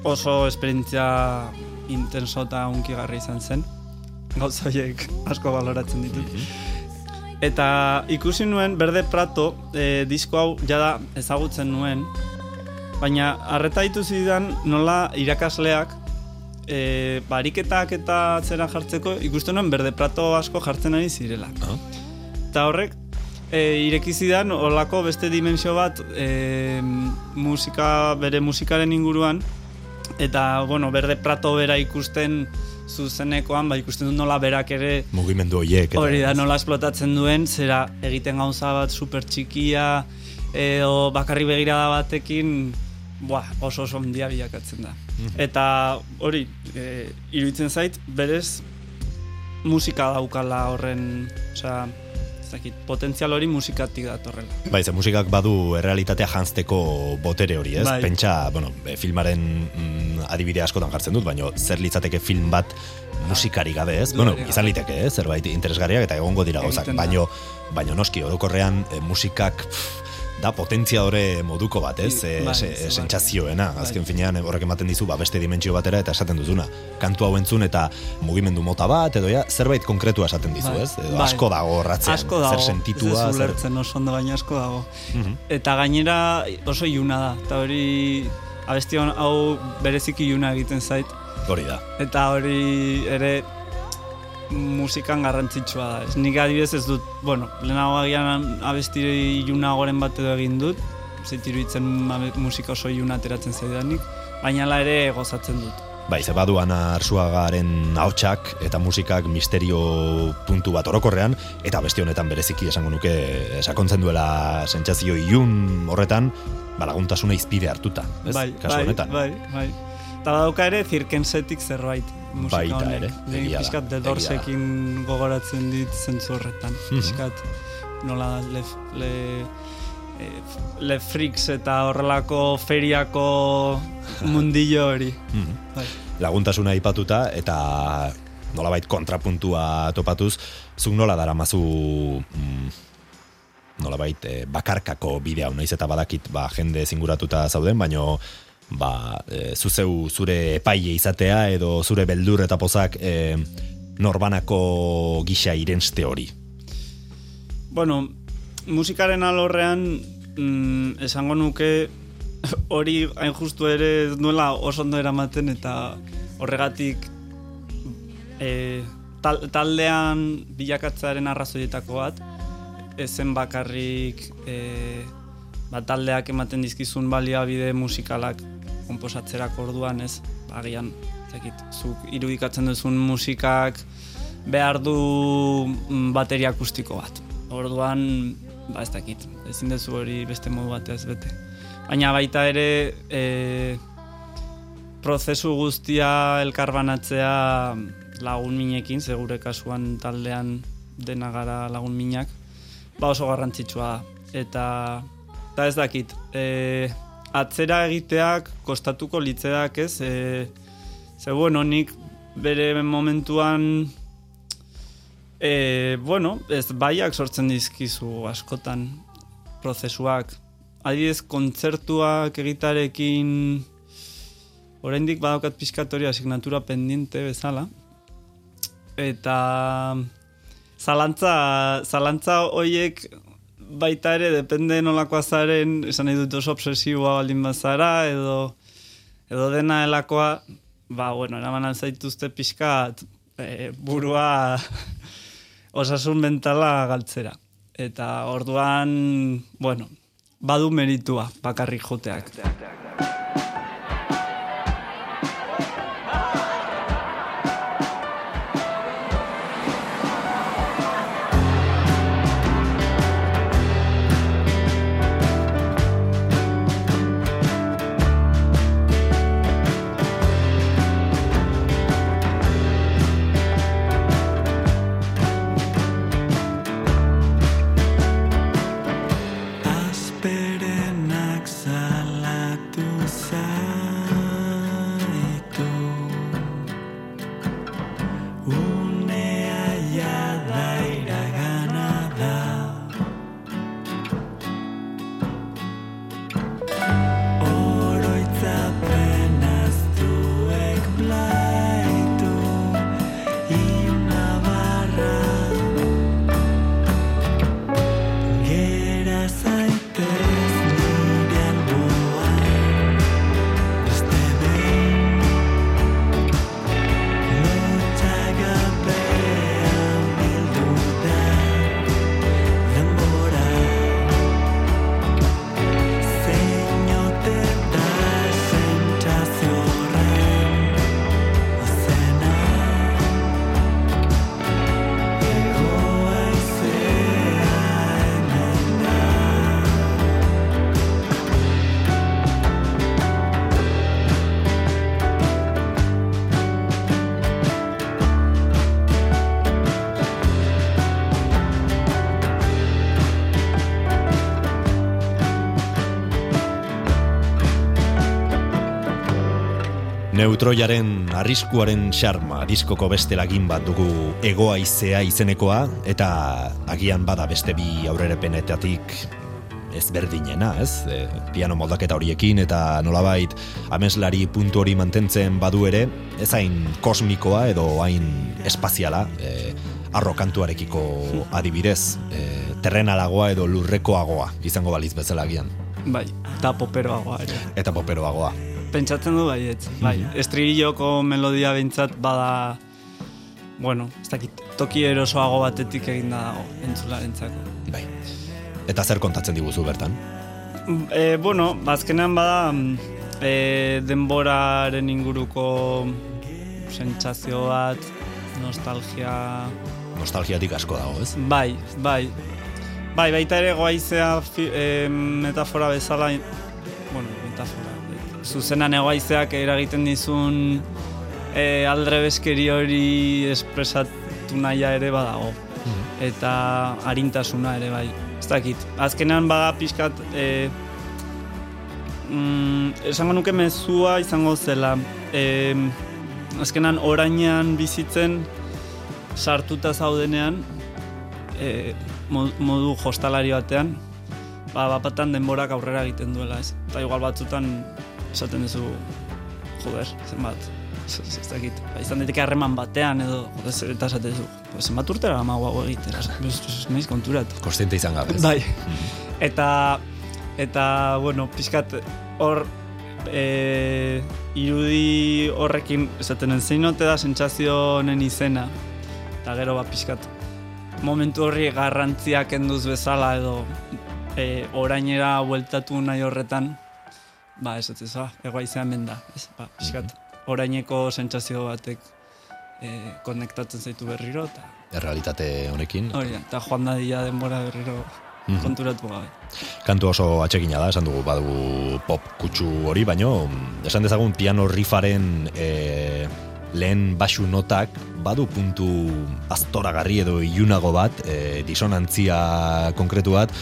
oso esperientzia intenso eta unkigarri izan zen. Gauza horiek asko baloratzen ditut. Eta ikusi nuen Berde Prato e, disko hau jada ezagutzen nuen, baina harreta ditu zidan nola irakasleak e, bariketak eta zera jartzeko ikusten nuen Berde Prato asko jartzen ari zirela. Ah. Eta horrek e, ireki zidan olako beste dimensio bat e, musika, bere musikaren inguruan eta bueno, Berde Prato bera ikusten zuzenekoan, ba ikusten dut nola berak ere Mugimendu hoiek. eta- Hori da, nola esplotatzen duen, zera egiten gauza bat super txikia, edo bakarri begirada batekin, buah, oso oso handia bilakatzen da. Eta hori, e, iruditzen zait, berez musika daukala horren, osea, ez dakit, potentzial hori musikatik datorrela. Bai, ze musikak badu errealitatea janzteko botere hori, ez? Bai. Pentsa, bueno, e, filmaren mm, adibide askotan jartzen dut, baina zer litzateke film bat musikari gabe, ez? Bueno, Bai. izan liteke, ez? Zerbait interesgarriak eta egongo dira gauzak, Egiten da. baino, baino noski, orokorrean e, musikak pff, da potentziadore moduko bat, ez? E, Bai, se- bai. sentsazioena, Bai. azken finean e, horrek ematen dizu ba, beste dimentsio batera eta esaten duzuna. Kantu hau entzun eta mugimendu mota bat, edo ja, zerbait konkretua esaten dizu, Bai. ez? Edo asko dago horratzean, Asko dago, zer sentitua, ez zer... ulertzen oso ondo baina asko dago. Mhm. Eta gainera oso iluna da, eta hori abesti hon- hau bereziki iluna egiten zait, Hori da. eta hori ere musikan garrantzitsua da. Ez, nik adibidez ez dut, bueno, lehenago agian abesti ilunagoren bat edo egin dut, abe- musika oso iluna ateratzen zaidanik, baina hala ere gozatzen dut. Bai, ze badu Ana Arzuagaren ahotsak eta musikak misterio puntu bat orokorrean, eta beste honetan bereziki esango nuke sakontzen duela sentsazio ilun horretan, ba, laguntasuna izpide hartuta, ez? bai, Kasu bai, honetan. bai, bai. Eta badauka ere zirkensetik zerbait musika Baita honek. ere, egia da. Doorsekin gogoratzen dit zentzu horretan. Mhm. Pixkat nola le, le, eh, le freaks eta horrelako feriako mundillo hori. Mhm. Bai. Laguntasuna aipatuta eta nolabait kontrapuntua topatuz, zuk nola daramazu mm, nolabait eh, bakarkako bide hau naiz eta badakit ba, jende zinguratuta zauden, baino ba, e, zuzeu zure epaile izatea edo zure beldur eta pozak e, norbanako gisa irenste hori. Bueno, musikaren alorrean mm, esango nuke hori hain justu ere ez duela oso ondo eramaten eta horregatik e, tal, taldean bilakatzearen arrazoietako bat ezen bakarrik e, ba, taldeak ematen dizkizun baliabide musikalak komposatzerako orduan ez agian zekit, zuk irudikatzen duzun musikak behar du mm, bateria akustiko bat. Orduan, ba ez dakit, ezin dezu hori beste modu batez bete. Baina baita ere, e, prozesu guztia elkarbanatzea lagun minekin, segure kasuan taldean dena gara lagun minak, ba oso garrantzitsua. Eta eta ez dakit, e, atzera egiteak kostatuko litzeak ez, e, ze bueno, nik bere momentuan e, bueno, ez baiak sortzen dizkizu askotan prozesuak. Adibidez, kontzertuak egitarekin oraindik badaukat pizkatoria asignatura pendiente bezala. Eta zalantza, zalantza hoiek baita ere, depende nolakoa zaren, esan nahi dut oso obsesiboa baldin bazara, edo, edo dena helakoa, ba, bueno, eraman zaituzte pixkat e, burua osasun mentala galtzera. Eta orduan, bueno, badu meritua bakarrik joteak. Neutroiaren arriskuaren xarma diskoko beste lagin bat dugu egoaizea izenekoa eta agian bada beste bi aurrerepenetatik ezberdinena, ez? E, piano moldaketa horiekin eta nolabait ameslari puntu hori mantentzen badu ere, ez hain kosmikoa edo hain espaziala, e, arrokantuarekiko adibidez, e, terrenalagoa edo lurrekoagoa izango baliz bezala agian. Bai, eta poperoagoa ere. Eta poperoagoa. Pentsatzen du baietz. Bai, estrililloko melodia behintzat bada, bueno, ez dakit, toki erosoago batetik eginda dago, entzularentzako. Bai. Eta zer kontatzen diguzu bertan? E, bueno, azkenean bada e, denboraren inguruko sentsazio bat, nostalgia... Nostalgiatik asko dago, ez? Bai, bai. Bai, baita ere goaizea fi, e, metafora bezala, bueno, metafora, zuzenan egoaizeak eragiten dizun e, aldrebeskeri hori espresatu nahia ere badago. Eta harintasuna ere bai. Ez dakit. Azkenean bada pixkat e, mm, esango nuke mezua izango zela. E, azkenan orainean bizitzen sartuta zaudenean e, mo- modu jostalari batean ba, bapatan denborak aurrera egiten duela ez. Eta igual batzutan esaten duzu joder, zenbat ez dakit, ba, izan daiteke harreman batean edo joder, eta esaten duzu "Jo, zenbat urtera ez, ez, ez naiz konturatu. Konstiente izan gabe? Bai. Eta eta bueno, pixkat hor e, irudi horrekin esaten den zein ote da sentsazio honen izena. Eta gero ba pixkat momentu horri garrantzia kenduz bezala edo e, orainera bueltatu nahi horretan ba ez ez ba, egoa izan hemen da, ez, ba, pixkat oraineko sentsazio batek e, konektatzen zaitu berriro eta Errealitate honekin. hori da, eta joan dadila denbora berriro Mhm. konturatu gabe. Kantu oso atsegina da, esan dugu badugu pop kutsu hori, baino mm, esan dezagun piano riffaren e, lehen basu notak badu puntu aztoragarri edo ilunago bat, e, disonantzia konkretu bat,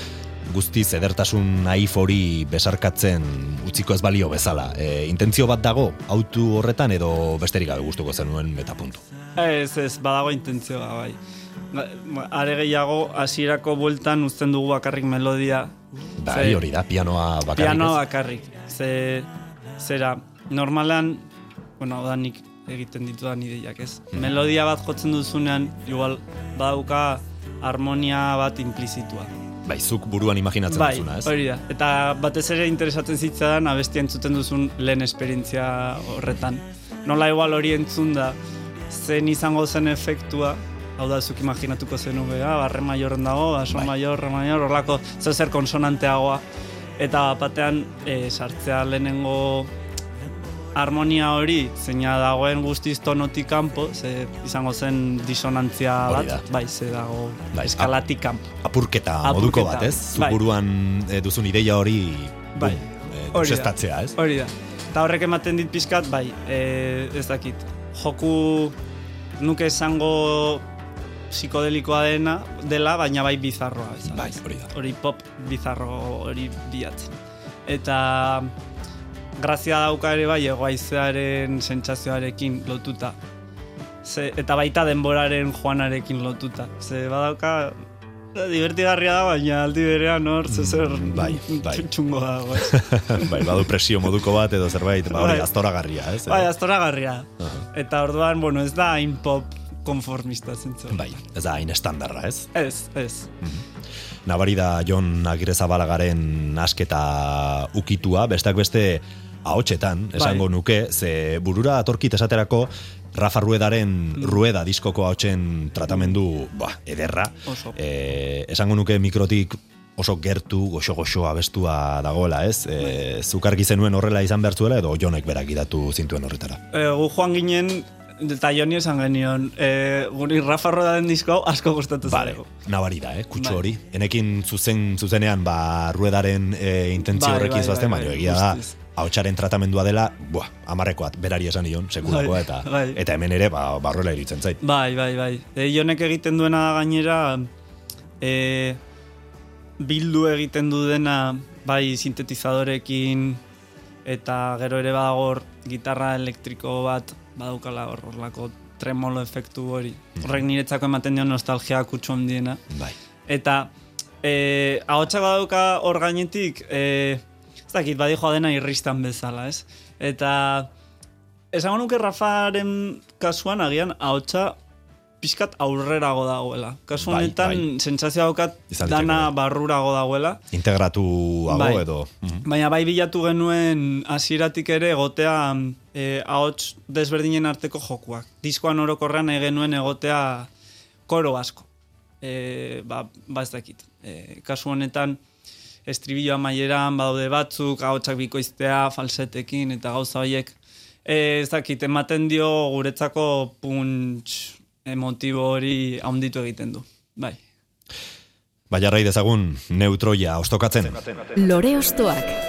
guztiz edertasun naif hori besarkatzen utziko ez balio bezala. E, intentzio bat dago autu horretan edo besterik gabe gustuko zenuen metapuntu. Ez, ez, badago intentzioa, bai. Ba- Are gehiago, hasierako bueltan uzten dugu bakarrik melodia. Bai, hori da, pianoa bakarrik Piano ez? bakarrik. Ze, zera, normalan, bueno, da nik egiten ditudan ideiak, ez? Hmm. Melodia bat jotzen duzunean, igual, badauka harmonia bat implizitua. Bai, zuk buruan imaginatzen bai, duzuna, ez? hori da. Eta batez ere interesatzen zitzadan abestia entzuten duzun lehen esperientzia horretan. Nola igual hori entzun da, zen izango zen efektua, hau da, zuk imaginatuko zen ah, barre maiorren dago, baso Bai. maior, re maior, horlako zer zer konsonanteagoa. Eta batean, e, sartzea lehenengo harmonia hori, zeina dagoen guztiz tonotik kanpo, ze izango zen disonantzia bat, bai, ze dago Bai, eskalatik kanpo. Apurketa, Apurketa, moduko bat, ez? Zuk bai. eh, duzun ideia hori Bai. bum, eh, Hori da. ez? Hori da. Eta horrek ematen dit pizkat, bai, e, ez dakit. Joku nuke esango psikodelikoa dena, dela, baina bai bizarroa. Bai, hori da. Hori pop bizarro hori bilatzen. Eta grazia dauka ere bai, egoaizearen sentsazioarekin lotuta. Ze, eta baita denboraren joanarekin lotuta. Ze badauka, divertigarria da, baina aldi berean hor, zezer bai, bai. txungo dago. ez. bai, badu presio moduko bat edo zerbait, ba, Bai. aztoragarria, ez? Bai, astoragarria. Aha. Eta orduan, bueno, ez da hain pop konformista zentzu. Bai, ez da hain estandarra, ez? Ez, ez. Nabari da Jon Agirrezabalagaren asketa ukitua, besteak beste ahotsetan, esango Bai. nuke, ze burura atorkit esaterako Rafa Ruedaren Rueda diskoko ahotsen tratamendu, ba, ederra. Oso. E, esango nuke mikrotik oso gertu, goxo-goxo abestua dagoela, ez? E, zukargi zenuen horrela izan behar zuela, edo Jonek berak idatu zintuen horretara. E, gu joan ginen, eta joni esan genion, e, guri Rafa Rodaren disko asko gustatu Vale, zaigu. nabari da, eh, kutsu Bai. hori. Enekin zuzen, zuzenean, ba, ruedaren e, intentzio Bai, horrekin bai, bai, bai, egia da, ahotsaren tratamendua dela, buah, amarrekoat, berari esan nion, sekulakoa, Bai, eta, bai. eta hemen ere, ba, barrola iritzen zait. Bai, bai, bai. E, jonek egiten duena gainera, e, bildu egiten du dena, bai sintetizadorekin, eta gero ere badagor gitarra elektriko bat, badaukala hor horlako tremolo efektu hori. Horrek niretzako ematen dio nostalgia kutsu handiena. Bai. Eta e, ahotsak badauka hor gainetik, e, ez dakit, badi joa dena irristan bezala, ez? Eta esango nuke Rafaren kasuan agian ahotsa pixkat aurrerago dagoela. Kasu Bai, honetan bai. sentsazioa daukat dana barrurago dagoela. Integratuago Bai. edo... Mhm. Baina bai bilatu genuen hasieratik ere egotea e, ahots desberdinen arteko jokuak. Diskoan orokorrean nahi genuen egotea koro asko. E, ba, ba ez dakit. E, kasu honetan estribillo amaieran badaude batzuk, ahotsak bikoiztea, falsetekin eta gauza horiek. E, ez dakit, ematen dio guretzako punts emotibo hori haunditu egiten du. Bai. Ba, jarrai dezagun, neutroia ostokatzen. Lore Ostoak.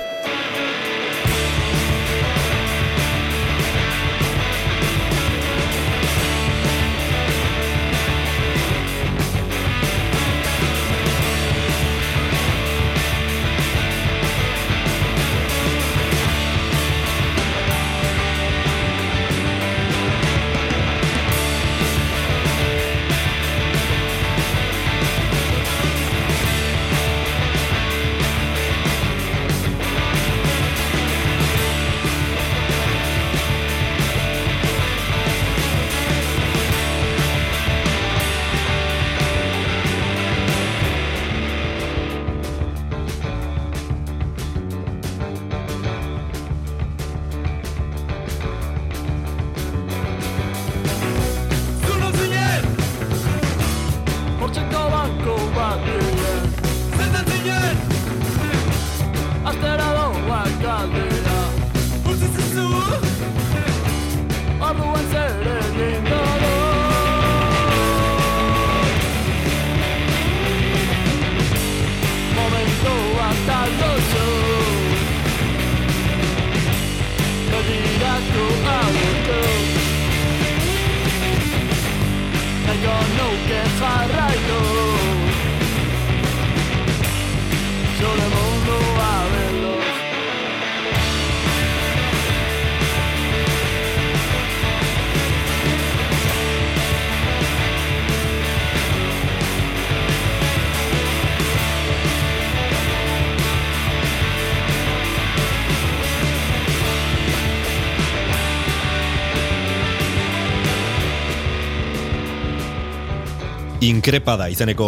Inkrepada izeneko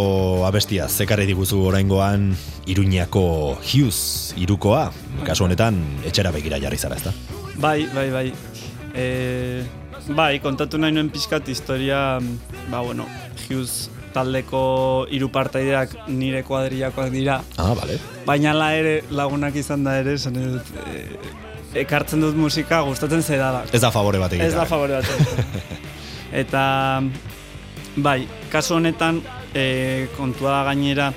abestia zekarri diguzu oraingoan Iruñako Hughes irukoa, kasu honetan etxera begira jarri zara, ezta? Bai, bai, bai. E, bai, kontatu nahi nuen pixkat historia, ba, bueno, Hughes taldeko hiru partaideak nire kuadrillakoak dira, Ah, bale. baina la ere lagunak izan da ere, esan nahi dut, e, ekartzen dut musika gustatzen zaidala. Ez da favore bat egitea. Ez da favore bat. Eta, bai, kasu honetan, e, kontua da gainera,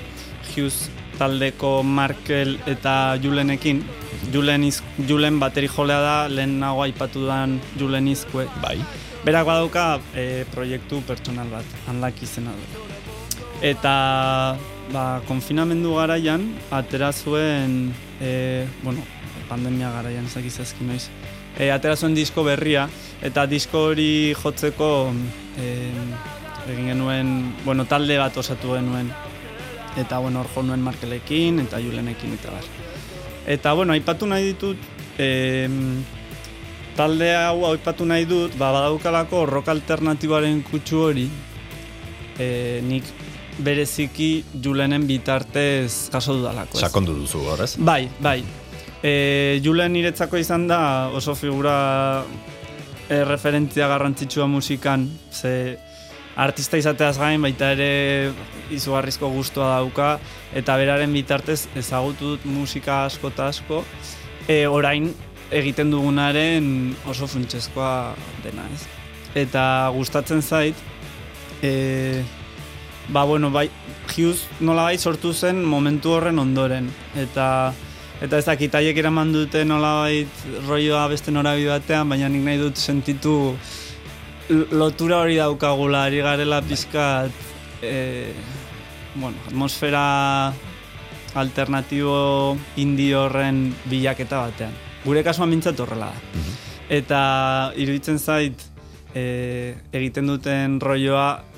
Hughes taldeko Markel eta Julenekin, Julen, iz, Julen bateri jolea da, lehenago aipatu dan Julen izkue. Bai. Berak badauka e, proiektu pertsonal bat, hanlak izena du. Eta, ba, konfinamendu garaian, atera zuen, e, bueno, pandemia garaian, ez dakiz ezkin noiz, e, atera zuen disko berria, eta disko hori jotzeko e, egin genuen, bueno, talde bat osatu genuen. Eta, bueno, hor jo nuen Markelekin, eta Julenekin, eta bar. Eta, bueno, aipatu nahi ditut, e, talde hau aipatu nahi dut, ba, badaukalako rock alternatiboaren kutsu hori, e, nik bereziki Julenen bitartez jaso dudalako. ez? Sakondu duzu horrez. Bai, bai. E, Julen niretzako izan da oso figura e, referentzia garrantzitsua musikan, ze artista izateaz gain baita ere izugarrizko gustua dauka eta beraren bitartez ezagutu dut musika asko eta asko e, orain egiten dugunaren oso funtsezkoa dena, ez? Eta gustatzen zait e, ba bueno, bai Hughes nolabait sortu zen momentu horren ondoren eta eta ez dakit eraman dute nolabait rolloa beste norabi batean, baina nik nahi dut sentitu lotura hori daukagula, ari garela pizkat e, bueno, atmosfera alternatibo indie horren bilaketa batean. Gure kasuan mintzat horrela da. Eta iruditzen zait e, egiten duten rolloa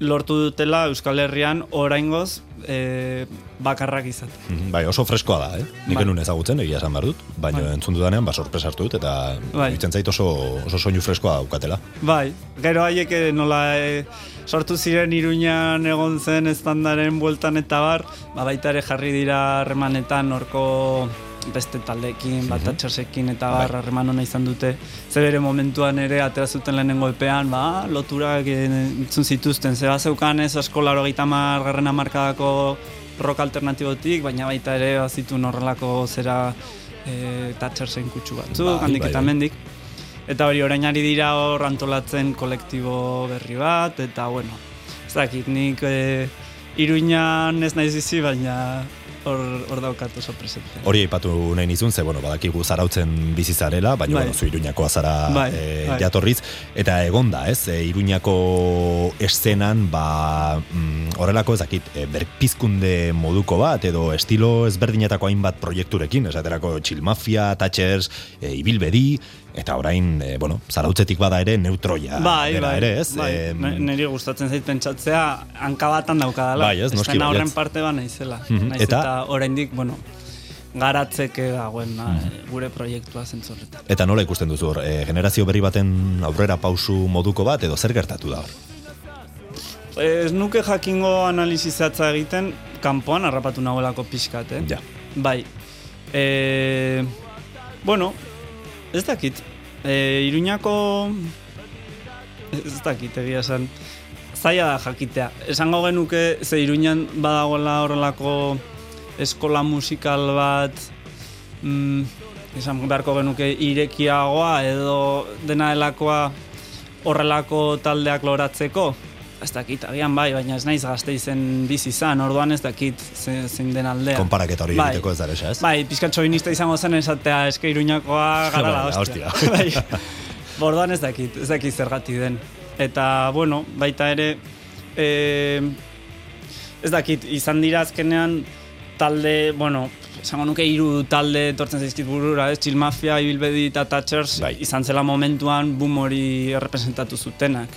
lortu dutela Euskal Herrian oraingoz e, bakarrak izate. Mhm, Bai, oso freskoa da, eh? Nik Bai. ezagutzen, egia esan behar dut, baina Bai. entzun dudanean, ba, sorpresa hartu dut, eta Bai. zait oso, oso soinu freskoa daukatela. Bai, gero haiek eh, nola e, sortu ziren iruñan egon zen estandaren bueltan eta bar, ba baita ere jarri dira harremanetan horko beste taldeekin, bat atxersekin eta bar harreman hona izan dute. Ze bere momentuan ere atera zuten lehenengo epean, ba, loturak eh, entzun zituzten. Ze zeukan ez asko laro gaita garren amarkadako rock alternatibotik, baina baita ere bazitun horrelako zera e, Thatchersen kutsu batzuk, Bai, handik bai, eta bai. mendik. Eta hori orain ari dira hor antolatzen kolektibo berri bat, eta bueno, ez dakit, nik e, iruinan ez naiz bizi, baina hor, hor daukat oso presente. Hori aipatu nahi nizun, ze, bueno, badakigu zarautzen bizi zarela, baina, Bai. bueno, zu Iruñakoa zara Bai, eh, bai. jatorriz, eta egon da, ez, e, Iruñako eszenan, ba, mm, horrelako ez dakit, e, berpizkunde moduko bat, edo estilo ezberdinetako hainbat proiekturekin, esaterako Chill Mafia, Thatchers, e, Ibilbedi, eta orain, e, bueno, zarautzetik bada ere neutroia bai, dela bai, ere, ez? bai. Ne- Niri gustatzen zait pentsatzea hanka batan daukadala. Bai, ez, noski horren parte ba naizela. Mhm, Naiz eta- eta, oraindik, bueno, garatzeke dagoen Mhm. gure proiektua zentzorretan. Eta nola ikusten duzu hor, e, generazio berri baten aurrera pausu moduko bat, edo zer gertatu da hor? Ez nuke jakingo analizi zehatza egiten, kanpoan harrapatu nagoelako pixkat, eh? Ja. Bai. E, bueno, ez dakit. E, Iruñako... Ez dakit, egia esan. Zaila da jakitea. Esango genuke, ze Iruñan badagoela horrelako eskola musikal bat, mm, esan beharko genuke irekiagoa edo dena delakoa horrelako taldeak loratzeko. Ez dakit, agian bai, baina ez naiz gazte izen bizi izan, orduan ez dakit ze- zein den aldea. Konparaketa hori Bai. egiteko ez da eresa, ez? Bai, pizkat txoinista izango zen esatea eske iruñakoa gara la Bai, hostia. bai. Bordoan ez dakit, ez dakit zergatik den. Eta, bueno, baita ere, e, ez dakit, izan dira azkenean talde, bueno, esango nuke hiru talde etortzen zaizkit burura, ez? Chill Mafia, Ibilbedi eta Thatchers Bai. izan zela momentuan boom hori errepresentatu zutenak.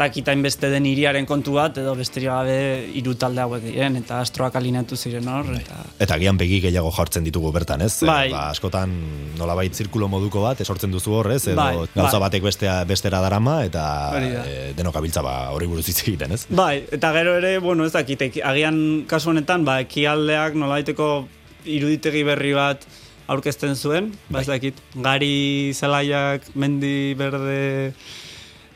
Dakitain beste den iriaren kontu bat, edo besterik gabe hiru talde hauek diren, eta astroak alineatu ziren hor, eta... Eta gian begi gehiago jartzen ditugu bertan, ez? Bai. Ba, askotan nolabait zirkulo moduko bat esortzen duzu hor, ez? Edo Bai, gauza bai. batek bestea, bestera darama eta Hori da. e, denok abiltza ba, hori buruz hitz egiten, ez? Bai, eta gero ere, bueno, ez dakit, eki- agian kasu honetan, ba, ekialdeak nolabaiteko iruditegi berri bat aurkezten zuen, ba, ez dakit, gari zelaiak, mendi berde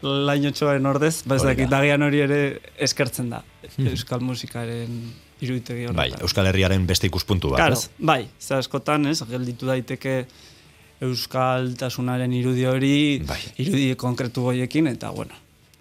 lainotxoaren ordez, ba, ez dakit, agian hori ere eskertzen da, euskal musikaren iruditegi Bai, horretan. Euskal Herriaren beste ikuspuntu bat, Claro, ez? bai, ze askotan, ez, gelditu daiteke euskaltasunaren irudi hori, Bai. irudi konkretu goiekin, eta bueno,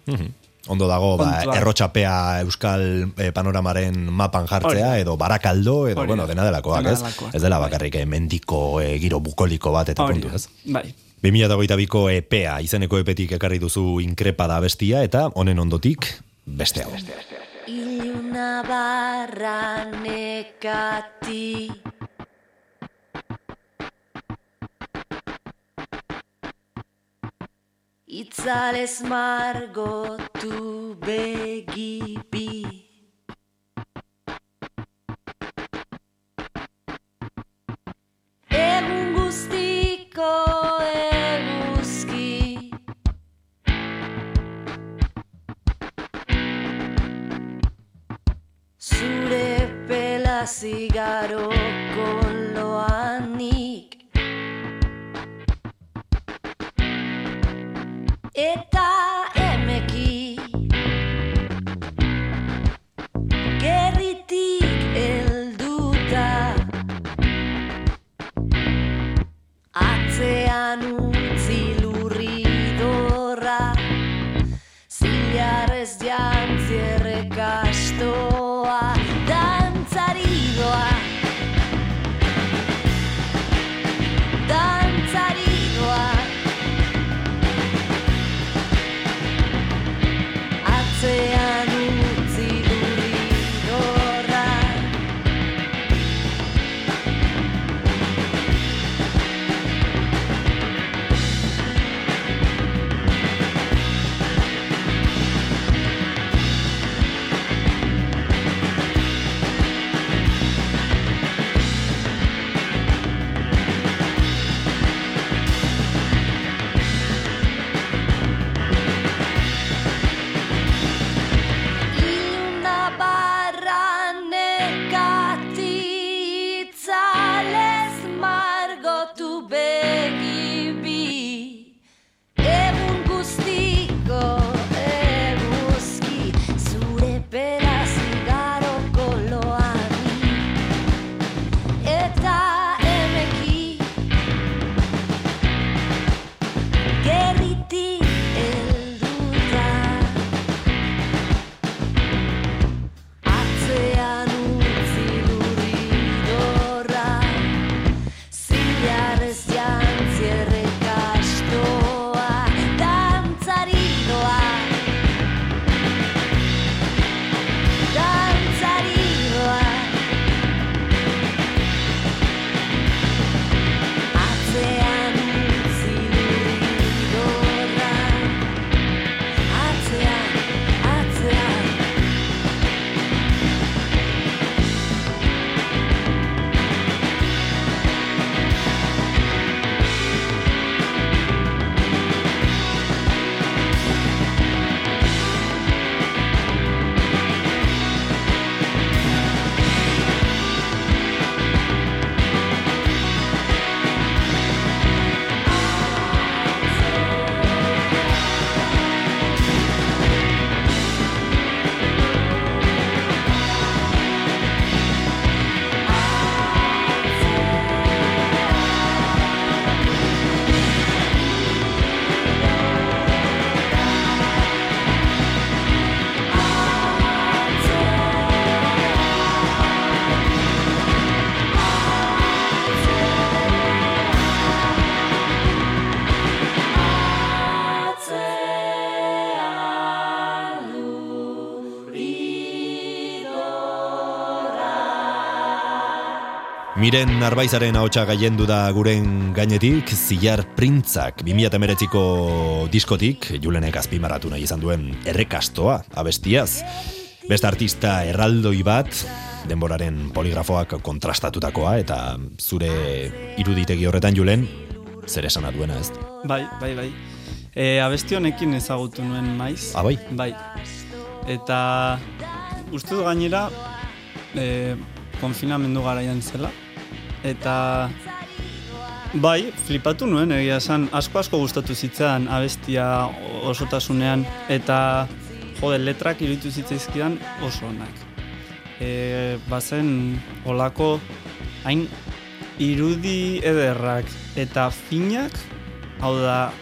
Mhm. Ondo dago, ba, Kontua. errotxapea euskal eh, panoramaren mapan jartzea, Hori. edo barakaldo, edo, Hori bueno, dena delakoak, Dena ez? delakoak, Ez dela bai. bakarrik eh, mendiko eh, giro bukoliko bat eta hori puntu, ez? Bai, 2008ko EPEA izeneko epetik ekarri duzu inkrepada bestia eta honen ondotik beste hau. Iluna barra nekati Itzalez margotu begibi Egun guztiko eguzki Zure pela Miren Arbaizaren ahotsa gaiendu da guren gainetik, Zilar Printzak 2008ko diskotik, Julenek azpimarratu nahi izan duen errekastoa, abestiaz. Beste artista erraldoi bat, denboraren poligrafoak kontrastatutakoa, eta zure iruditegi horretan Julen, zer esana duena ez? Bai, bai, bai. E, abesti honekin ezagutu nuen maiz. Ah, bai? Bai. Eta uste dut gainera e, konfinamendu garaian zela. Eta bai, flipatu nuen egia esan, asko asko gustatu zitzaidan abestia osotasunean eta jode letrak iruditu zitzaizkidan oso onak. E, bazen olako hain irudi ederrak eta finak, hau da,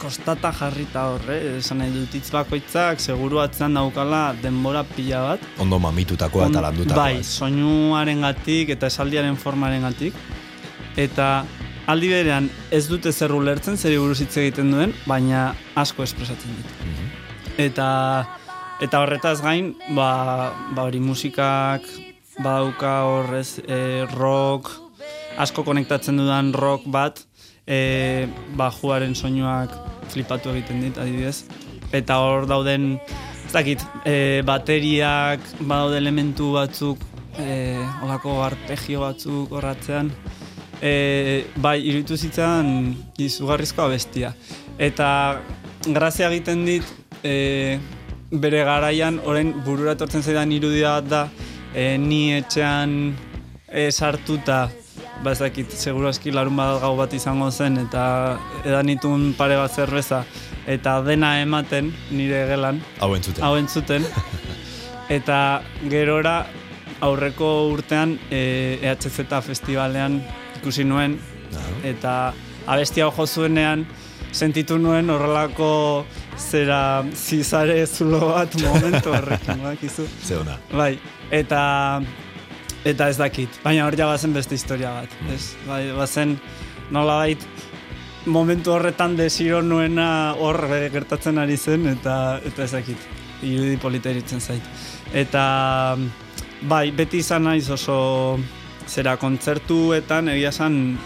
kostata jarrita horre, esan nahi dut hitz bakoitzak, seguru atzean daukala denbora pila bat. Ondo mamitutakoa eta On- landutakoa. Bai, soinuaren gatik eta esaldiaren formaren gatik. Eta aldi berean ez dute zer ulertzen, zer buruz hitz egiten duen, baina asko espresatzen dit. Mhm. Eta eta horretaz gain, ba, ba hori musikak badauka horrez e, rock, asko konektatzen dudan rock bat, e, bajuaren soinuak flipatu egiten dit, adibidez. Eta hor dauden, ez dakit, e, bateriak, badaude elementu batzuk, e, olako arpegio batzuk horratzean, e, bai, iruditu zitzan izugarrizko abestia. Eta grazia egiten dit, e, bere garaian, orain burura etortzen zaidan irudia bat da, e, ni etxean e, sartuta, ba ez dakit, seguru aski larun bat gau bat izango zen, eta edan nituen pare bat zerbeza, eta dena ematen nire gelan, Hau entzuten. hau entzuten. eta gerora aurreko urtean e, EHZ festivalean ikusi nuen eta abestia jo zuenean sentitu nuen horrelako zera zizare zulo bat momentu horrekin bakizu. Ze ona. Bai, eta eta ez dakit, baina hor ja bazen beste historia bat, ez? Bai, bazen nolabait momentu horretan desiro nuena hor eh, gertatzen ari zen eta eta ez dakit, irudi polita iritzen zait. Eta bai, beti izan naiz oso zera kontzertuetan egia esan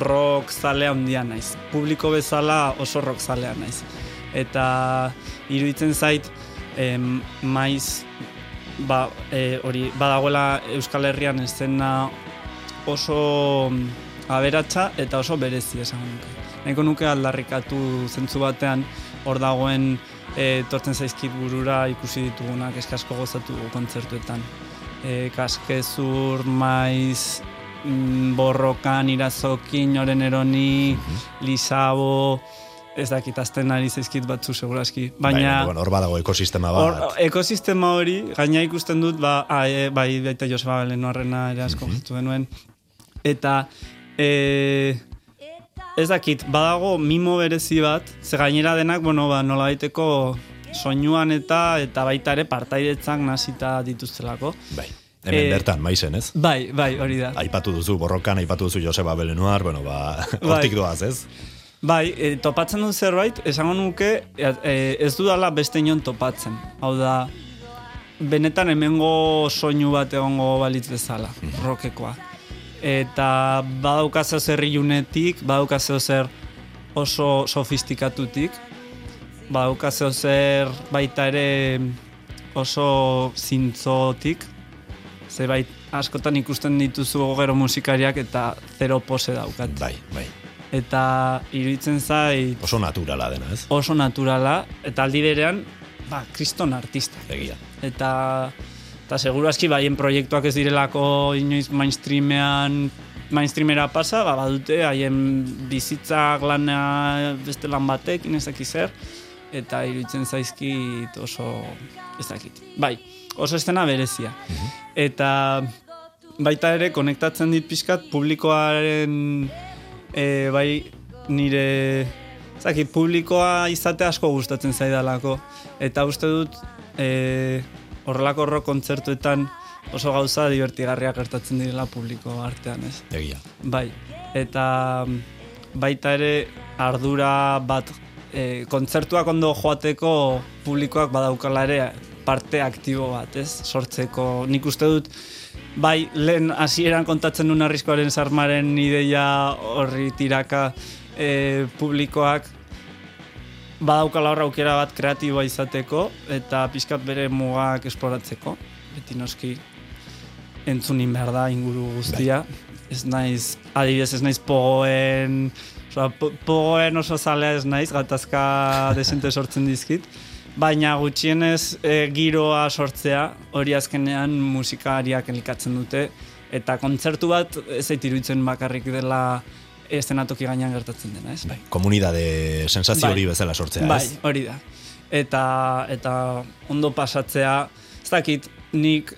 rock zalea handia naiz. Publiko bezala oso rock zalea naiz. Eta iruditzen zait em, maiz ba, e, hori badagoela Euskal Herrian eszena oso mm, aberatsa eta oso berezi esango nuke. Nahiko nuke aldarrikatu zentzu batean hor dagoen e, tortzen zaizkit burura ikusi ditugunak eskasko gozatu kontzertuetan. E, kaskezur, maiz, mm, borrokan, irazokin, oren eroni, lisabo, ez dakit azten ari zaizkit batzu seguraski. Baina, Bai, bueno, hor badago ekosistema bat. ekosistema hori, gaina ikusten dut, ba, a, e, bai, baita Joseba Belenoarrena ere asko mm genuen. Eta, e, ez dakit, badago mimo berezi bat, ze gainera denak, bueno, ba, nola daiteko soinuan eta eta baita ere partaidetzak nasita dituztelako. Bai. Hemen Eh, bertan, maizen, ez? Bai, bai, hori da. Aipatu duzu borrokan, aipatu duzu Joseba Belenoar, bueno, ba, Bai. hortik doaz, ez? Bai, e, topatzen dut zerbait, esango nuke e, ez dudala beste inon topatzen. Hau da, benetan hemengo soinu bat egongo balitz bezala, rokekoa. Eta badauka zeo zer ilunetik, badauka zeo zer oso sofistikatutik, badauka zeo zer baita ere oso zintzotik, zebait askotan ikusten dituzu gero musikariak eta zero pose daukat. Bai, bai. Eta iruditzen zait Oso naturala dena, ez? oso naturala, eta aldi berean, ba, kriston artista. Egia. Eta, eta seguru aski baien proiektuak ez direlako inoiz mainstreamean mainstreamera pasa, ba, badute haien bizitzak lana beste lan batekin ez dakit zer, eta iruditzen zaizkit oso ez dakit. Bai, oso estena berezia. Eta baita ere konektatzen dit pixkat publikoaren e, bai nire zaki, publikoa izate asko gustatzen zaidalako eta uste dut e, horrelako rock kontzertuetan oso gauza divertigarria gertatzen direla publiko artean, ez? Egia. Bai, eta mm, baita ere ardura bat e, kontzertuak ondo joateko publikoak badaukala ere parte aktibo bat, ez? Sortzeko, nik uste dut bai, lehen hasieran kontatzen duen arriskoaren sarmaren ideia horri tiraka e, publikoak badaukala hor aukera bat kreatiboa izateko eta pixkat bere mugak esploratzeko. Beti noski entzunin behar da inguru guztia. Ez naiz, adibidez ez naiz pogoen, oza, po- pogoen oso zalea ez naiz, gatazka desente sortzen dizkit. Baina gutxienez e, giroa sortzea, hori azkenean musikariak elikatzen dute, eta kontzertu bat ez iruditzen bakarrik dela estenatoki gainean gertatzen dena, ez? Bai. Komunidade sensazio Bai. hori bezala sortzea, Bai, ez? hori da. Eta, eta ondo pasatzea, ez dakit, nik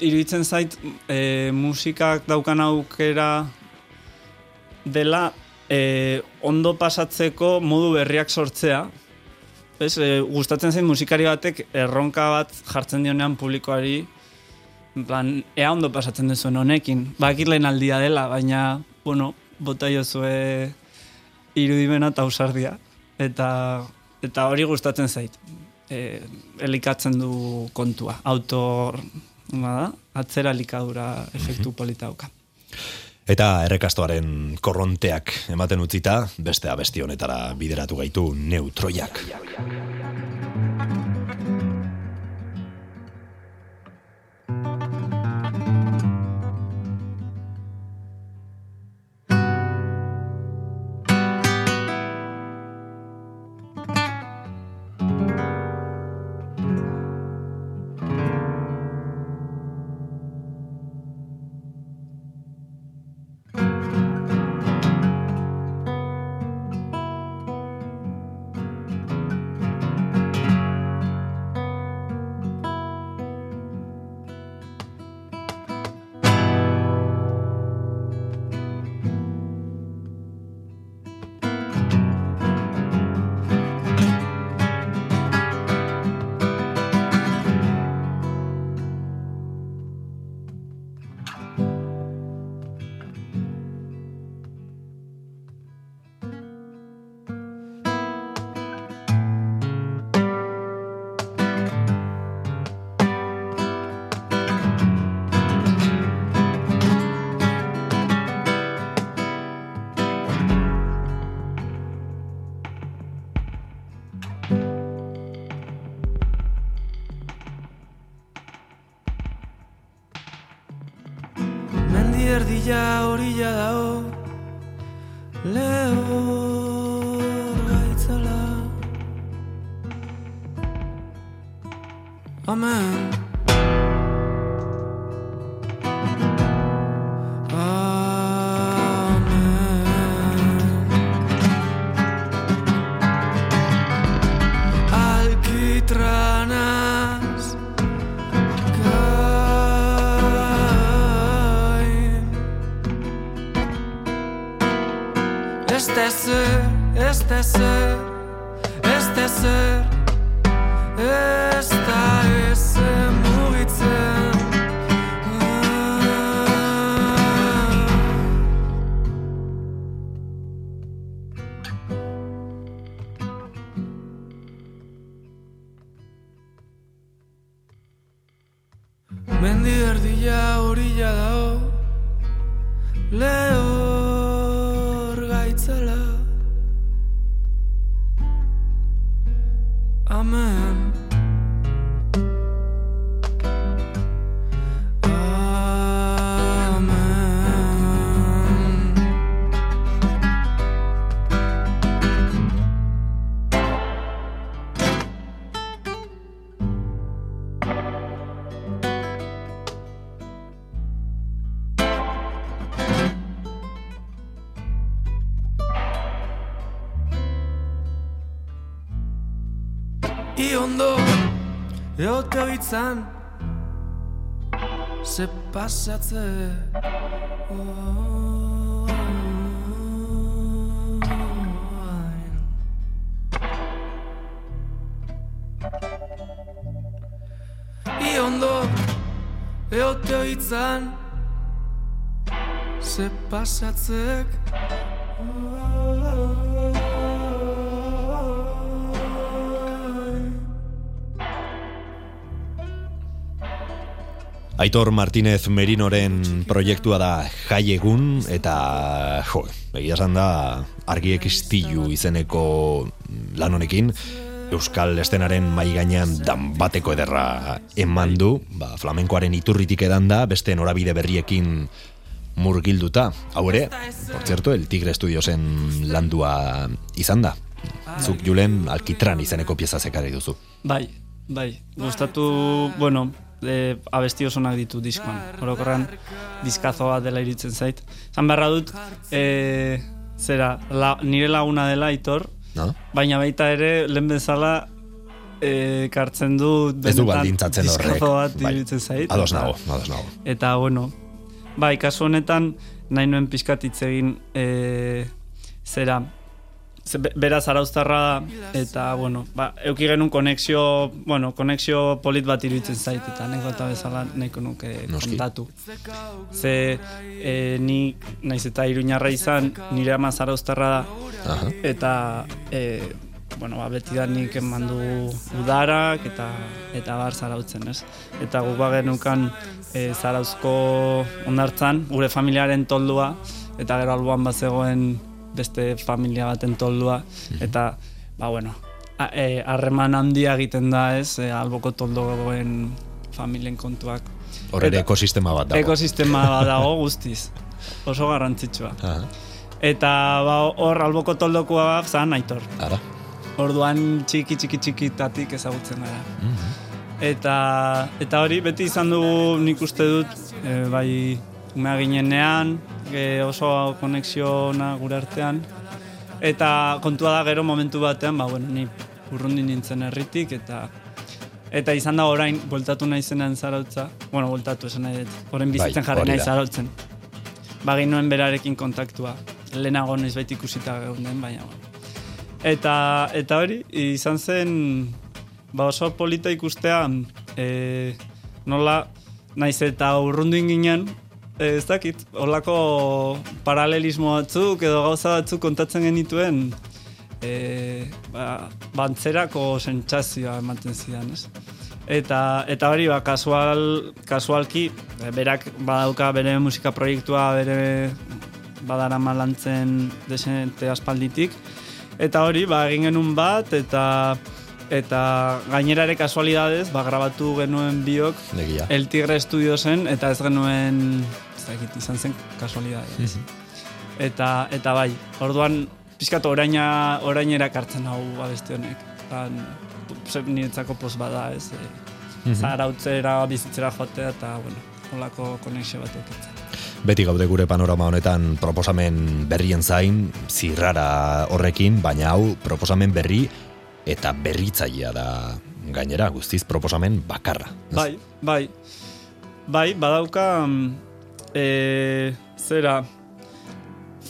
iruditzen zait e, musikak daukan aukera dela e, ondo pasatzeko modu berriak sortzea. Ez, e, gustatzen zait musikari batek erronka bat jartzen dionean publikoari, plan, ea ondo pasatzen duzuen honekin. Bakit lehen aldia dela, baina, bueno, bota jozue irudimena eta ausardia. Eta, eta hori gustatzen zait. E, elikatzen du kontua. Autor, da, atzera elikadura efektu polita dauka. Eta errekastoaren korronteak ematen utzita, beste abesti honetara bideratu gaitu neutroiak. Ondo Eote hoitzan Ze pasatze. I ondo Eote hoitzan Ze pasatzek Aitor Martinez Merinoren proiektua da jai egun eta jo, egia esan da argiek istilu izeneko lan honekin Euskal estenaren mai gainean dan bateko ederra eman du, ba, flamenkoaren iturritik edan da, beste norabide berriekin murgilduta. Hau ere, por cierto, el Tigre Studiosen landua izan da. Zuk julen alkitran izeneko pieza zekari duzu. Bai, bai. Gustatu, bueno, e, abesti osonak ditu diskoan. Orokorran diskazo bat dela iritzen zait. Zan beharra dut, e, zera, la, nire laguna dela Aitor, No? baina baita ere, lehen bezala, e, kartzen du Ez du baldintzatzen horrek. bat Bai. iruditzen zait. Ados nago, ados nago. Eta, bueno, bai, kasu honetan, nahi nuen pixkat hitz egin, e, zera, beraz arauztarra da, eta, bueno, ba, euki genuen konexio, bueno, konexio polit bat iruditzen zait, eta anekdota bezala nahiko nuke Noski. kontatu. Ze, e, ni, naiz eta iruñarra izan, nire ama zarauztarra da, Aha. eta e, bueno, ba, beti da nik eman du udarak eta eta bar zarautzen, ez? Eta guk bagenukan e, zarauzko ondartzan, gure familiaren toldua, eta gero alboan bazegoen beste familia baten toldua, eta, ba, bueno, e, harreman handia egiten da, ez, e, alboko toldoen familien kontuak. Hor ere ekosistema bat dago. Ekosistema bat dago guztiz, oso garrantzitsua. Aha. Eta ba, hor alboko toldokua zan aitor. Ara. Orduan txiki txiki txikitatik ezagutzen gara. Mhm. Eta, eta hori beti izan dugu nik uste dut e, bai umea ginenean e, oso konexiona gure artean. Eta kontua da gero momentu batean ba, bueno, ni urrundi nintzen herritik eta eta izan da orain bueltatu naizenean zarautza. Bueno, bueltatu esan nahi dut. Orain bizitzen Bai, jarri nahi zarautzen. Bagin nuen berarekin kontaktua. Lehenago noiz bait ikusita geunden baina eta, eta hori izan zen ba oso polita ikustea e, nola naiz eta urrundin ginen ez dakit, holako paralelismo batzuk edo gauza batzuk kontatzen genituen e, ba, bantzerako sentsazioa ematen zidan, ez? Eta, eta hori, ba, kasual, kasualki, e, berak badauka bere musika proiektua, bere badarama lantzen desente aspalditik. Eta hori, ba, egin genuen bat, eta eta gainera ere kasualidadez, ba, grabatu genuen biok Negia. El Tigre Studiosen, eta ez genuen, ez dakit, izan zen kasualidadez. Eta, eta bai, orduan, pixkat oraina, orainera kartzen hau abesti honek. Tan, niretzako pos bada, ez. E, Zarautzera, bizitzera jotea, eta, bueno, holako konexio bat eukitzen. Beti gaude gure panorama honetan proposamen berrien zain, zirrara horrekin, baina hau proposamen berri eta berritzailea da gainera, guztiz proposamen bakarra. ez? Bai, bai. Bai, badauka mm, e, zera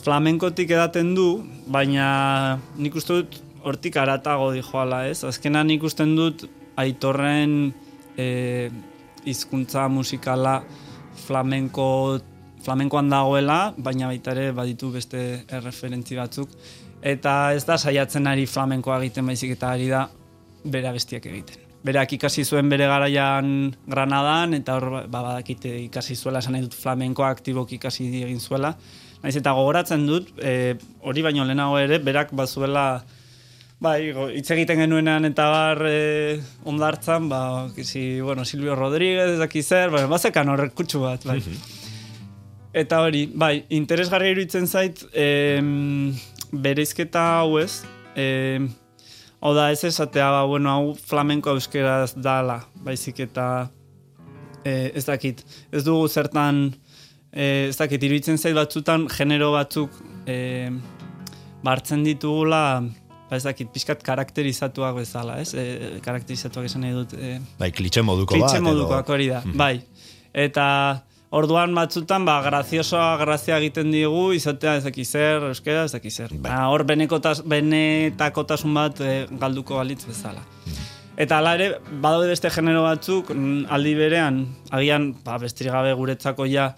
flamenkotik edaten du, baina nik uste dut hortik aratago dijoala, ez? Azkena nik usten dut aitorren e, hizkuntza musikala flamenko flamenkoan dagoela, baina baita ere baditu beste erreferentzi batzuk. Eta ez da saiatzen ari flamenkoa egiten baizik eta ari da bere bestiak egiten. Berak ikasi zuen bere garaian Granadan, eta hor ba, badakite ikasi zuela, esan dut flamenkoa aktiboki ikasi egin zuela. Naiz eta gogoratzen dut, e, hori baino lehenago ere, berak bazuela Bai, hitz egiten genuenean eta bar e, ondartzan, ba, si, bueno, Silvio Rodríguez, ez daki zer, baina bazekan horrek kutsu bat, bai. Eta hori, bai, interesgarri iruditzen zait, em, bereizketa hau ez, em, hau da ez esatea, ba, bueno, hau flamenko euskeraz dala, baizik eta e, ez dakit, ez dugu zertan, e, ez dakit, iruditzen zait batzutan, genero batzuk e, bartzen ditugula, ba ez dakit, pixkat karakterizatuak bezala, ez? E, karakterizatuak esan nahi dut, e, Bai, klitxe moduko bat. klitxe modukoak hori da, bai. Eta orduan batzutan, ba, graziosoa grazia egiten digu, izatea ez zer, euskera ez zer. Bai. Ba, hor benekotas, benetakotasun bat e, galduko balitz bezala. Eta hala ere, badaude beste genero batzuk, mm, aldi berean, agian, ba, bestirik gabe guretzako ja,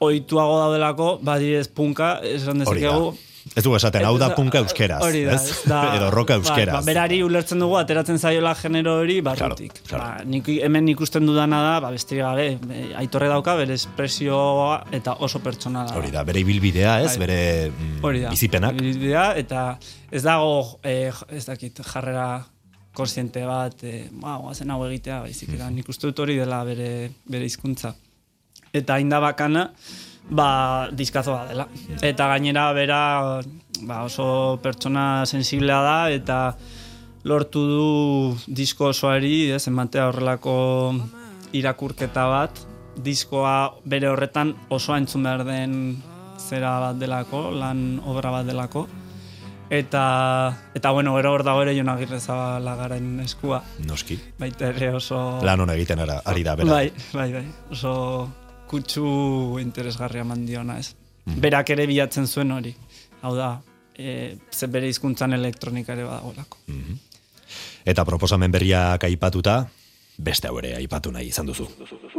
oituago daudelako, badidez punka, esan dezakegu, Ez du esaten, hau da punka euskeraz, Hori da, ez? da. Edo roka Bai, euskeraz. ba, berari ulertzen dugu, ateratzen zaiola genero hori barrutik. Claro, claro. Ba, nik, hemen ikusten dudana da, ba, besterik gabe, e, aitorre dauka, bere espresioa eta oso pertsonala. Hori da, bere ibilbidea, ez? Bai. Bere mm, Hori da. bizipenak. Ibilbidea, eta ez dago, eh, ez dakit, jarrera konsiente bat, eh, ba, guazen hau egitea, baizik, eta nik uste dut hori dela bere, bere hizkuntza. Eta hain da bakana, ba, diskazoa dela. Eta gainera bera ba, oso pertsona sensiblea da, eta lortu du disko osoari, ez, ematea horrelako irakurketa bat, diskoa bere horretan oso entzun behar den zera bat delako, lan obra bat delako. Eta, eta bueno, gero hor dago ere Jon Agirre Zabalagaren eskua. Noski. Baita ere oso... Lan hona egiten ara, ari da, bera. Bai, bai, bai. Oso kutsu interesgarria eman diona, ez. Berak ere bilatzen zuen hori. Hau da, e, ze bere hizkuntzan elektronika ere badagolako. Eta proposamen berriak aipatuta, beste hau ere aipatu nahi izan duzu. Berriro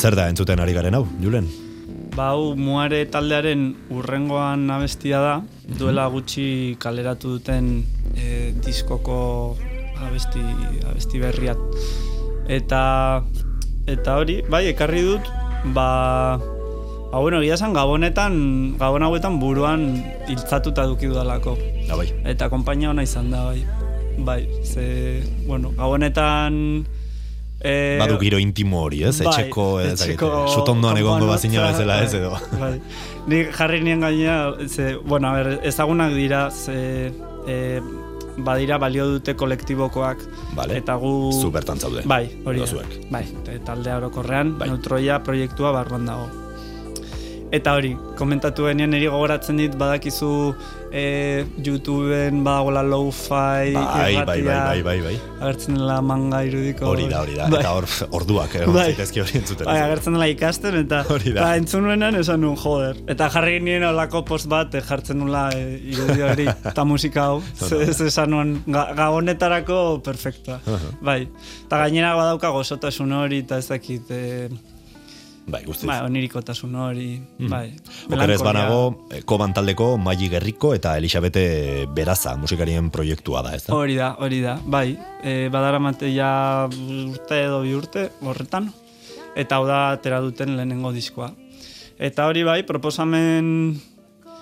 Zer da entzuten ari garen hau, Julen? Ba, hau muare taldearen urrengoan abestia da, duela gutxi kaleratu duten e, diskoko abesti, abesti berriat. Eta, eta hori, bai, ekarri dut, ba, ba bueno, egia esan gabonetan, gabon hauetan buruan hiltzatuta duki dudalako. Da bai. Eta konpainia ona izan da, bai. Bai, ze, bueno, gabonetan... E, Badu giro intimo hori, ez? Bai, etxeko, ez etxeko sutondoan egongo konponotza, bazina bezala, ez edo. Bai. Ni jarri nien gainea, ze, bueno, a ber, ezagunak dira, ze, e, badira balio dute kolektibokoak. Vale. Eta gu... Zu bertan zaude. Bai, hori da. Bai, eta talde orokorrean, Bai. neutroia proiektua barruan dago. Eta hori, komentatu genien eri gogoratzen dit badakizu e, YouTubeen badagola lo-fi Bai, bai, bai, irratia, bai, bai, bai. agertzen dela manga irudiko. Hori da, hori da. Bai. Eta hor, orduak, egon Bai. zaitezke hori entzuten. Bai, agertzen dela ikasten eta Hori da. Ba, entzun nuenan esan nuen, joder. Eta jarri nien olako post bat eh, jartzen nula e, irudi hori eta musika hau. Ez esan nuen, ga, gabonetarako perfecta. Bai. Eta gainera badauka gozotasun hori eta ez dakit, e, Bai, guztiz. bai, onirikotasun hori, bai. Okerez melankolia. banago, eh, koban taldeko Maili Gerriko eta Elisabete Beraza musikarien proiektua da, ez da? Hori da, hori da, bai. E, badaramate ja urte edo bi urte horretan. Eta hau da atera duten lehenengo diskoa. Eta hori bai, proposamen...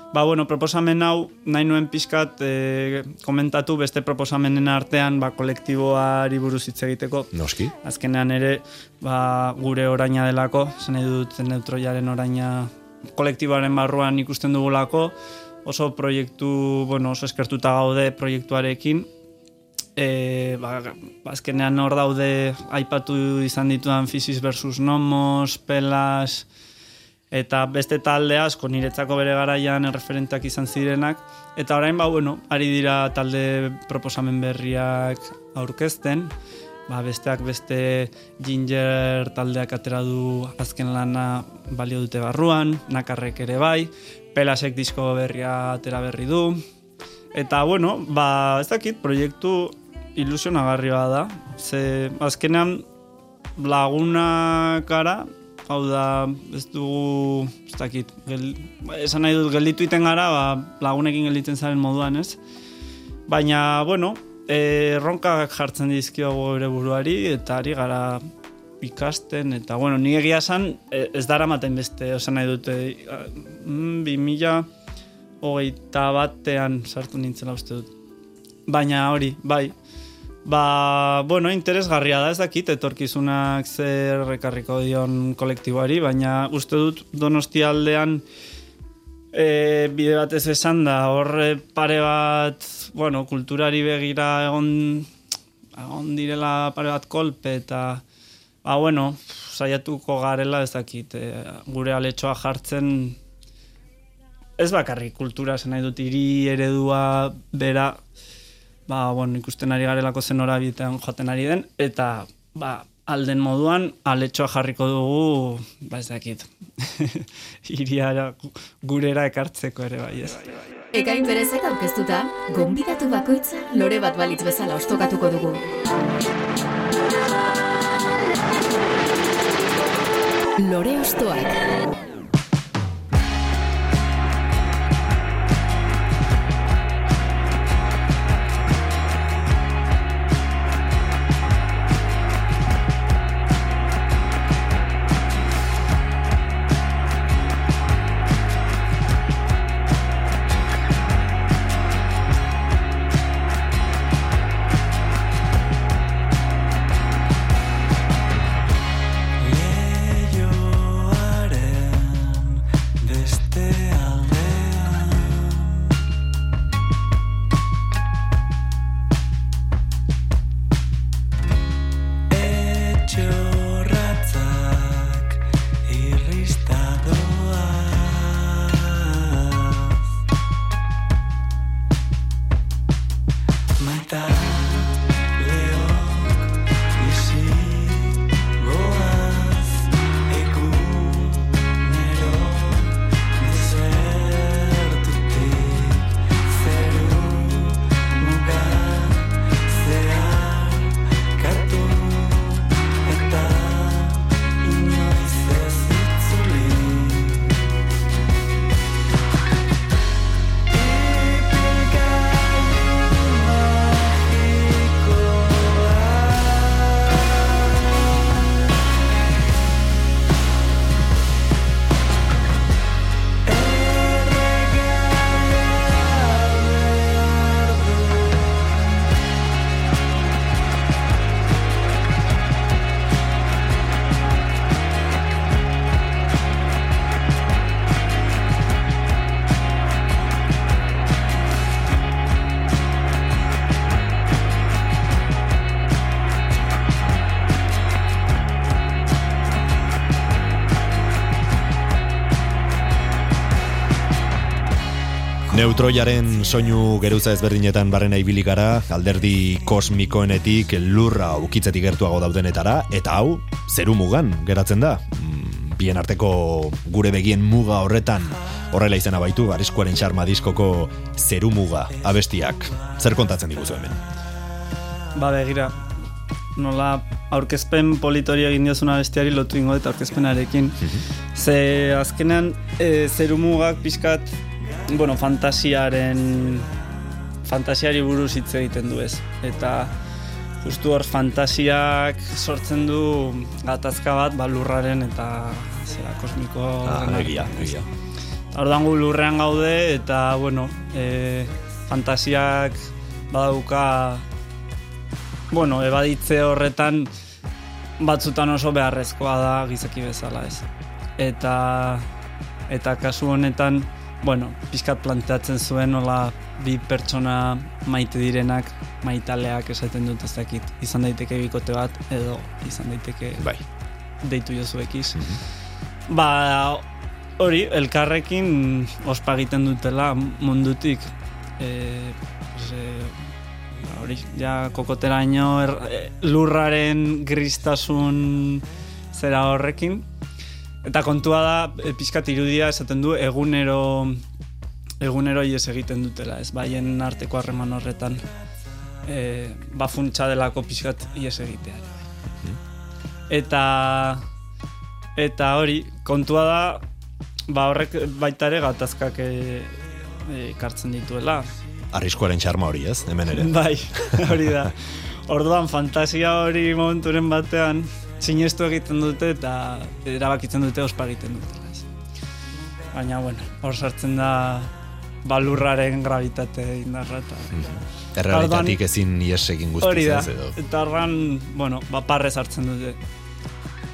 Ba, bueno, proposamen hau nahi nuen pixkat e, komentatu beste proposamenen artean ba, kolektiboari buruz hitz egiteko. Noski. Azkenean ere, ba, gure oraina delako, zen dut neutroiaren oraina kolektiboaren barruan ikusten dugulako, oso proiektu, bueno, oso eskertuta gaude proiektuarekin, e, ba, azkenean hor daude aipatu izan ditudan Physis versus Nomos, Pelas, eta beste talde asko niretzako bere garaian erreferenteak izan zirenak, eta orain ba, bueno, ari dira talde proposamen berriak aurkezten, ba, besteak beste Ginger taldeak atera du azken lana balio dute barruan, nakarrek ere bai, pelasek disko berria atera berri du, eta bueno, ba, ez dakit, proiektu ilusionagarri da, ze azkenean lagunak gara, hau da, ez dugu, ez dakit, gel, esan nahi dut, gelditu iten gara, ba, lagunekin gelditzen zaren moduan, ez? Baina, bueno, erronkak jartzen dizkiogu ere buruari, eta ari gara ikasten, eta, bueno, ni egia esan, e, ez dara maten beste, esan nahi dute, mm, bi mila hogeita batean sartu nintzela uste dut. Baina hori, bai, Ba, bueno, interesgarria da ez dakit, etorkizunak zer ekarriko dion kolektiboari, baina uste dut donostia aldean e, bide batez esan da, horre pare bat, bueno, kulturari begira egon, egon direla pare bat kolpe, eta, ba, bueno, saiatuko garela ez dakit, e, gure aletxoa jartzen, ez bakarrik kultura zen nahi dut, hiri eredua bera, ba, bueno, ikusten ari garelako zen horabitean joaten ari den, eta ba, alden moduan aletxoa jarriko dugu, ba ez dakit, iriara gurera ekartzeko ere bai ez. Ekain berezek aurkeztuta, gonbidatu bakoitza lore bat balitz bezala ostokatuko dugu. Lore ostoak. Neutroiaren soinu geruza ezberdinetan barrena ibili gara, alderdi kosmikoenetik lurra ukitzetik gertuago daudenetara, eta hau, zeru mugan geratzen da. Mm, Bien arteko gure begien muga horretan, horrela izena baitu, arriskuaren xarma diskoko zeru muga abestiak. Zer kontatzen diguzu hemen? Ba begira, nola aurkezpen politori egin diozuna bestiari lotu ingo eta aurkezpenarekin. Ze azkenean e, zerumugak pixkat, bueno, fantasiaren fantasiari buruz hitz egiten du ez. Eta justu hor fantasiak sortzen du gatazka bat ba, lurraren eta zera kosmiko Ah, egia, egia. Orduan gu lurrean gaude eta bueno, e, fantasiak badauka bueno, ebaditze horretan batzutan oso beharrezkoa da gizaki bezala ez. Eta eta kasu honetan bueno, pizkat planteatzen zuen nola bi pertsona maite direnak, maitaleak esaten dut ez dakit. Izan daiteke bikote bat, edo izan daiteke Bai. deitu jozu ekiz. Ba, hori, elkarrekin ospa egiten dutela mundutik. E, pues, e, ba, hori, ja kokoteraino er, e, lurraren gristasun zera horrekin. Eta kontua da, e, pixkat irudia esaten du egunero egunero ies egiten dutela, ez baien arteko harreman horretan e, ba funtsa delako pixkat ies egitea. Eta eta hori, kontua da ba horrek baita ere gatazkak e, e, ekartzen dituela. Arriskuaren txarma hori, ez? Hemen ere. Bai, hori da. Orduan fantasia hori momenturen batean sinestu egiten dute eta erabakitzen dute ospa egiten dutela. Baina, bueno, hor sartzen da balurraren gravitate indarra eta... Errealitatik ezin ies egin Hori guztiz da, ez edo. eta horran, bueno, ba, parrez hartzen dute.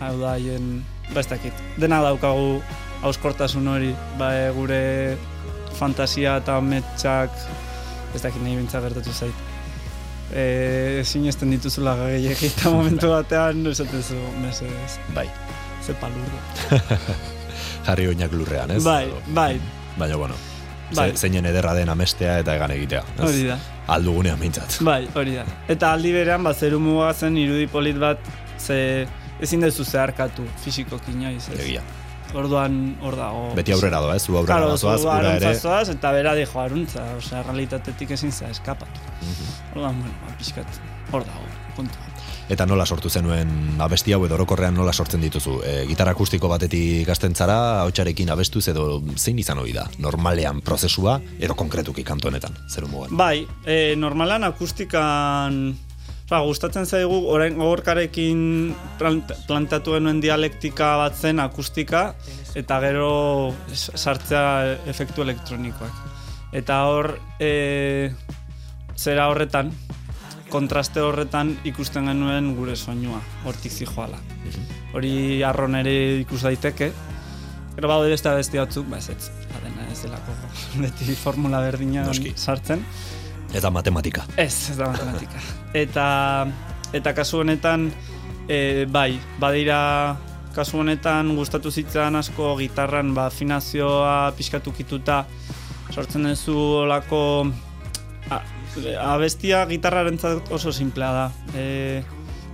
Hau da, haien, ba ez dakit, dena daukagu hauskortasun hori, ba, e, gure fantasia eta metxak, ez dakit nahi bintza gertatu zait. E, sinesten dituzula gehiagi eta momentu batean, esaten zu, mesedez, Bai. ze palurra. Jarri oinak lurrean, ez? Bai, bai, Baina, bueno, Bai. ze, zeinen ederra den amestea eta egan egitea. ez? hori da. Aldugunean mintzat. Bai, hori da. Eta aldi berean, ba, zeru muga zen irudi polit bat, ze ezin dezu zeharkatu fisikoki inoiz, ez? Egia. Orduan, hor dago. Beti aurrera doa, ez? Zu aurrera Claro, bazoaz, zu ere. zoaz, eta bera dijo aruntza, osea, realitatetik ezin za eskapatu. Mhm. Orduan, bueno, ba, pixkat, hor dago, puntua. Eta nola sortu zenuen abesti hau edo orokorrean nola sortzen dituzu? E, gitarra akustiko batetik ikasten zara, hautsarekin abestuz edo zein izan hori da? Normalean prozesua edo konkretuki kantu honetan, zeru mugan. Bai, e, normalan akustikan Ba, gustatzen zaigu, orain gogorkarekin plant- planteatu genuen dialektika bat zen akustika, eta gero sartzea efektu elektronikoak. Eta hor, e, zera horretan, kontraste horretan ikusten genuen gure soinua, hortik zijoala. Hori arron ere ikus daiteke, Gero baude beste abesti batzuk, ba ez ez, adena ez delako beti formula berdina sartzen. Eta matematika. Ez, ez da matematika. Eta, eta kasu honetan, e, bai, badira kasu honetan gustatu zitzan asko gitarran ba, afinazioa pixkatukituta sortzen duzu olako a, abestia gitarraren oso simplea da. E,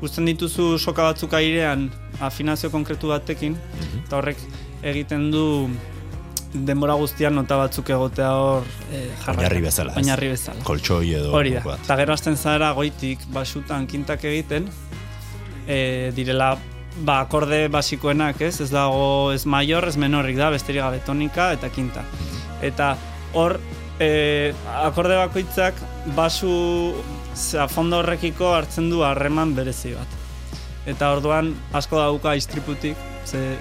Guzten dituzu soka batzuk airean afinazio konkretu batekin, eta horrek egiten du denbora guztian nota batzuk egotea hor e, jarraian. Oinarri bezala, ez? Oinarri bezala. Koltsoi edo Hori da. bat. Eta gero hasten zara goitik basutan kintak egiten, e, direla ba, akorde basikoenak, ez? Ez dago ez major, ez menorrik da, besterik gabe tonika eta kinta. Eta hor e, akorde bakoitzak basu zera, fondo horrekiko hartzen du harreman berezi bat. Eta orduan asko dauka istriputik, ze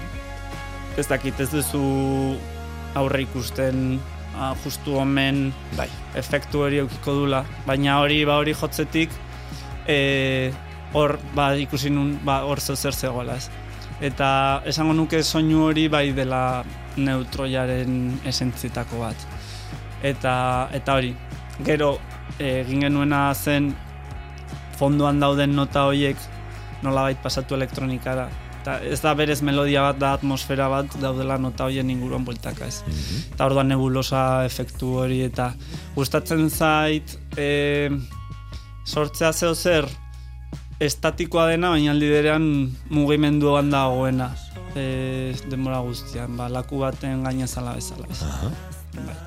ez dakit ez duzu aurre ikusten ah, justu omen Bai. efektu hori eukiko dula, baina hori ba hori jotzetik e, hor ba ikusi nun ba hor zer zegoela, ez. Eta esango nuke soinu hori bai dela neutroiaren esentzietako bat. Eta eta hori, gero e, egin genuena zen fondoan dauden nota horiek nolabait pasatu elektronikara. Eta ez da berez melodia bat, da atmosfera bat daudela nota horien inguruan bueltaka ez. Eta orduan nebulosa efektu hori eta gustatzen zait e, sortzea zeo zer estatikoa dena, baina aldi berean mugimenduan dagoena e, denbora guztian, ba, laku baten gainezala bezala. Ez. Bai.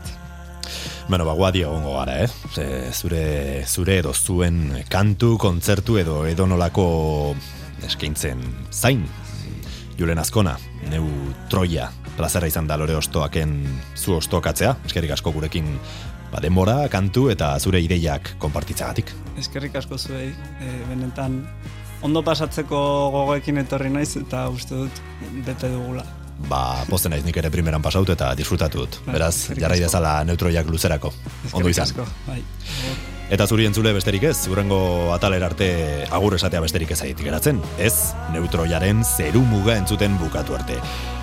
Bueno, ba, guadi egongo gara, eh? Ze, zure, zure edo zuen kantu, kontzertu edo edo nolako eskaintzen zain. Julen Azkona, neu Troia, plazera izan da lore ostoaken zu ostokatzea, eskerrik asko gurekin ba, denbora, kantu eta zure ideiak konpartitzagatik. Eskerrik asko zuei, e, benetan ondo pasatzeko gogoekin etorri naiz eta uste dut bete dugula. Ba, posten naiz nik ere primeran pasaut eta disfrutatu dut. Bai, Beraz, jarrai dezala neutroiak luzerako. Ondo Eskerrik izan. asko, bai. Eta zuri entzule besterik ez, urrengo atalera arte agur esatea besterik ez aitik geratzen. Ez, neutroiaren zeru muga entzuten bukatu arte.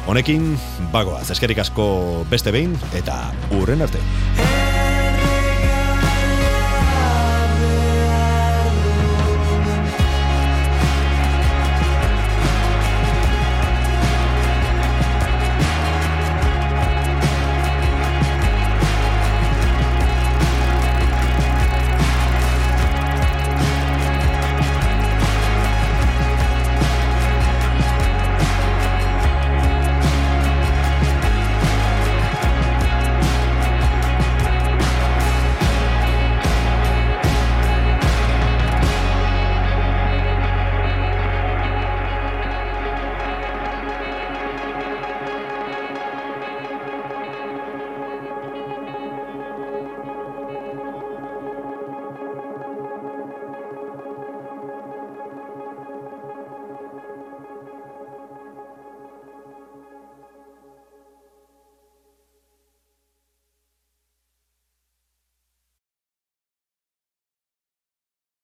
Honekin, bagoaz, eskerik asko beste behin, eta urren arte.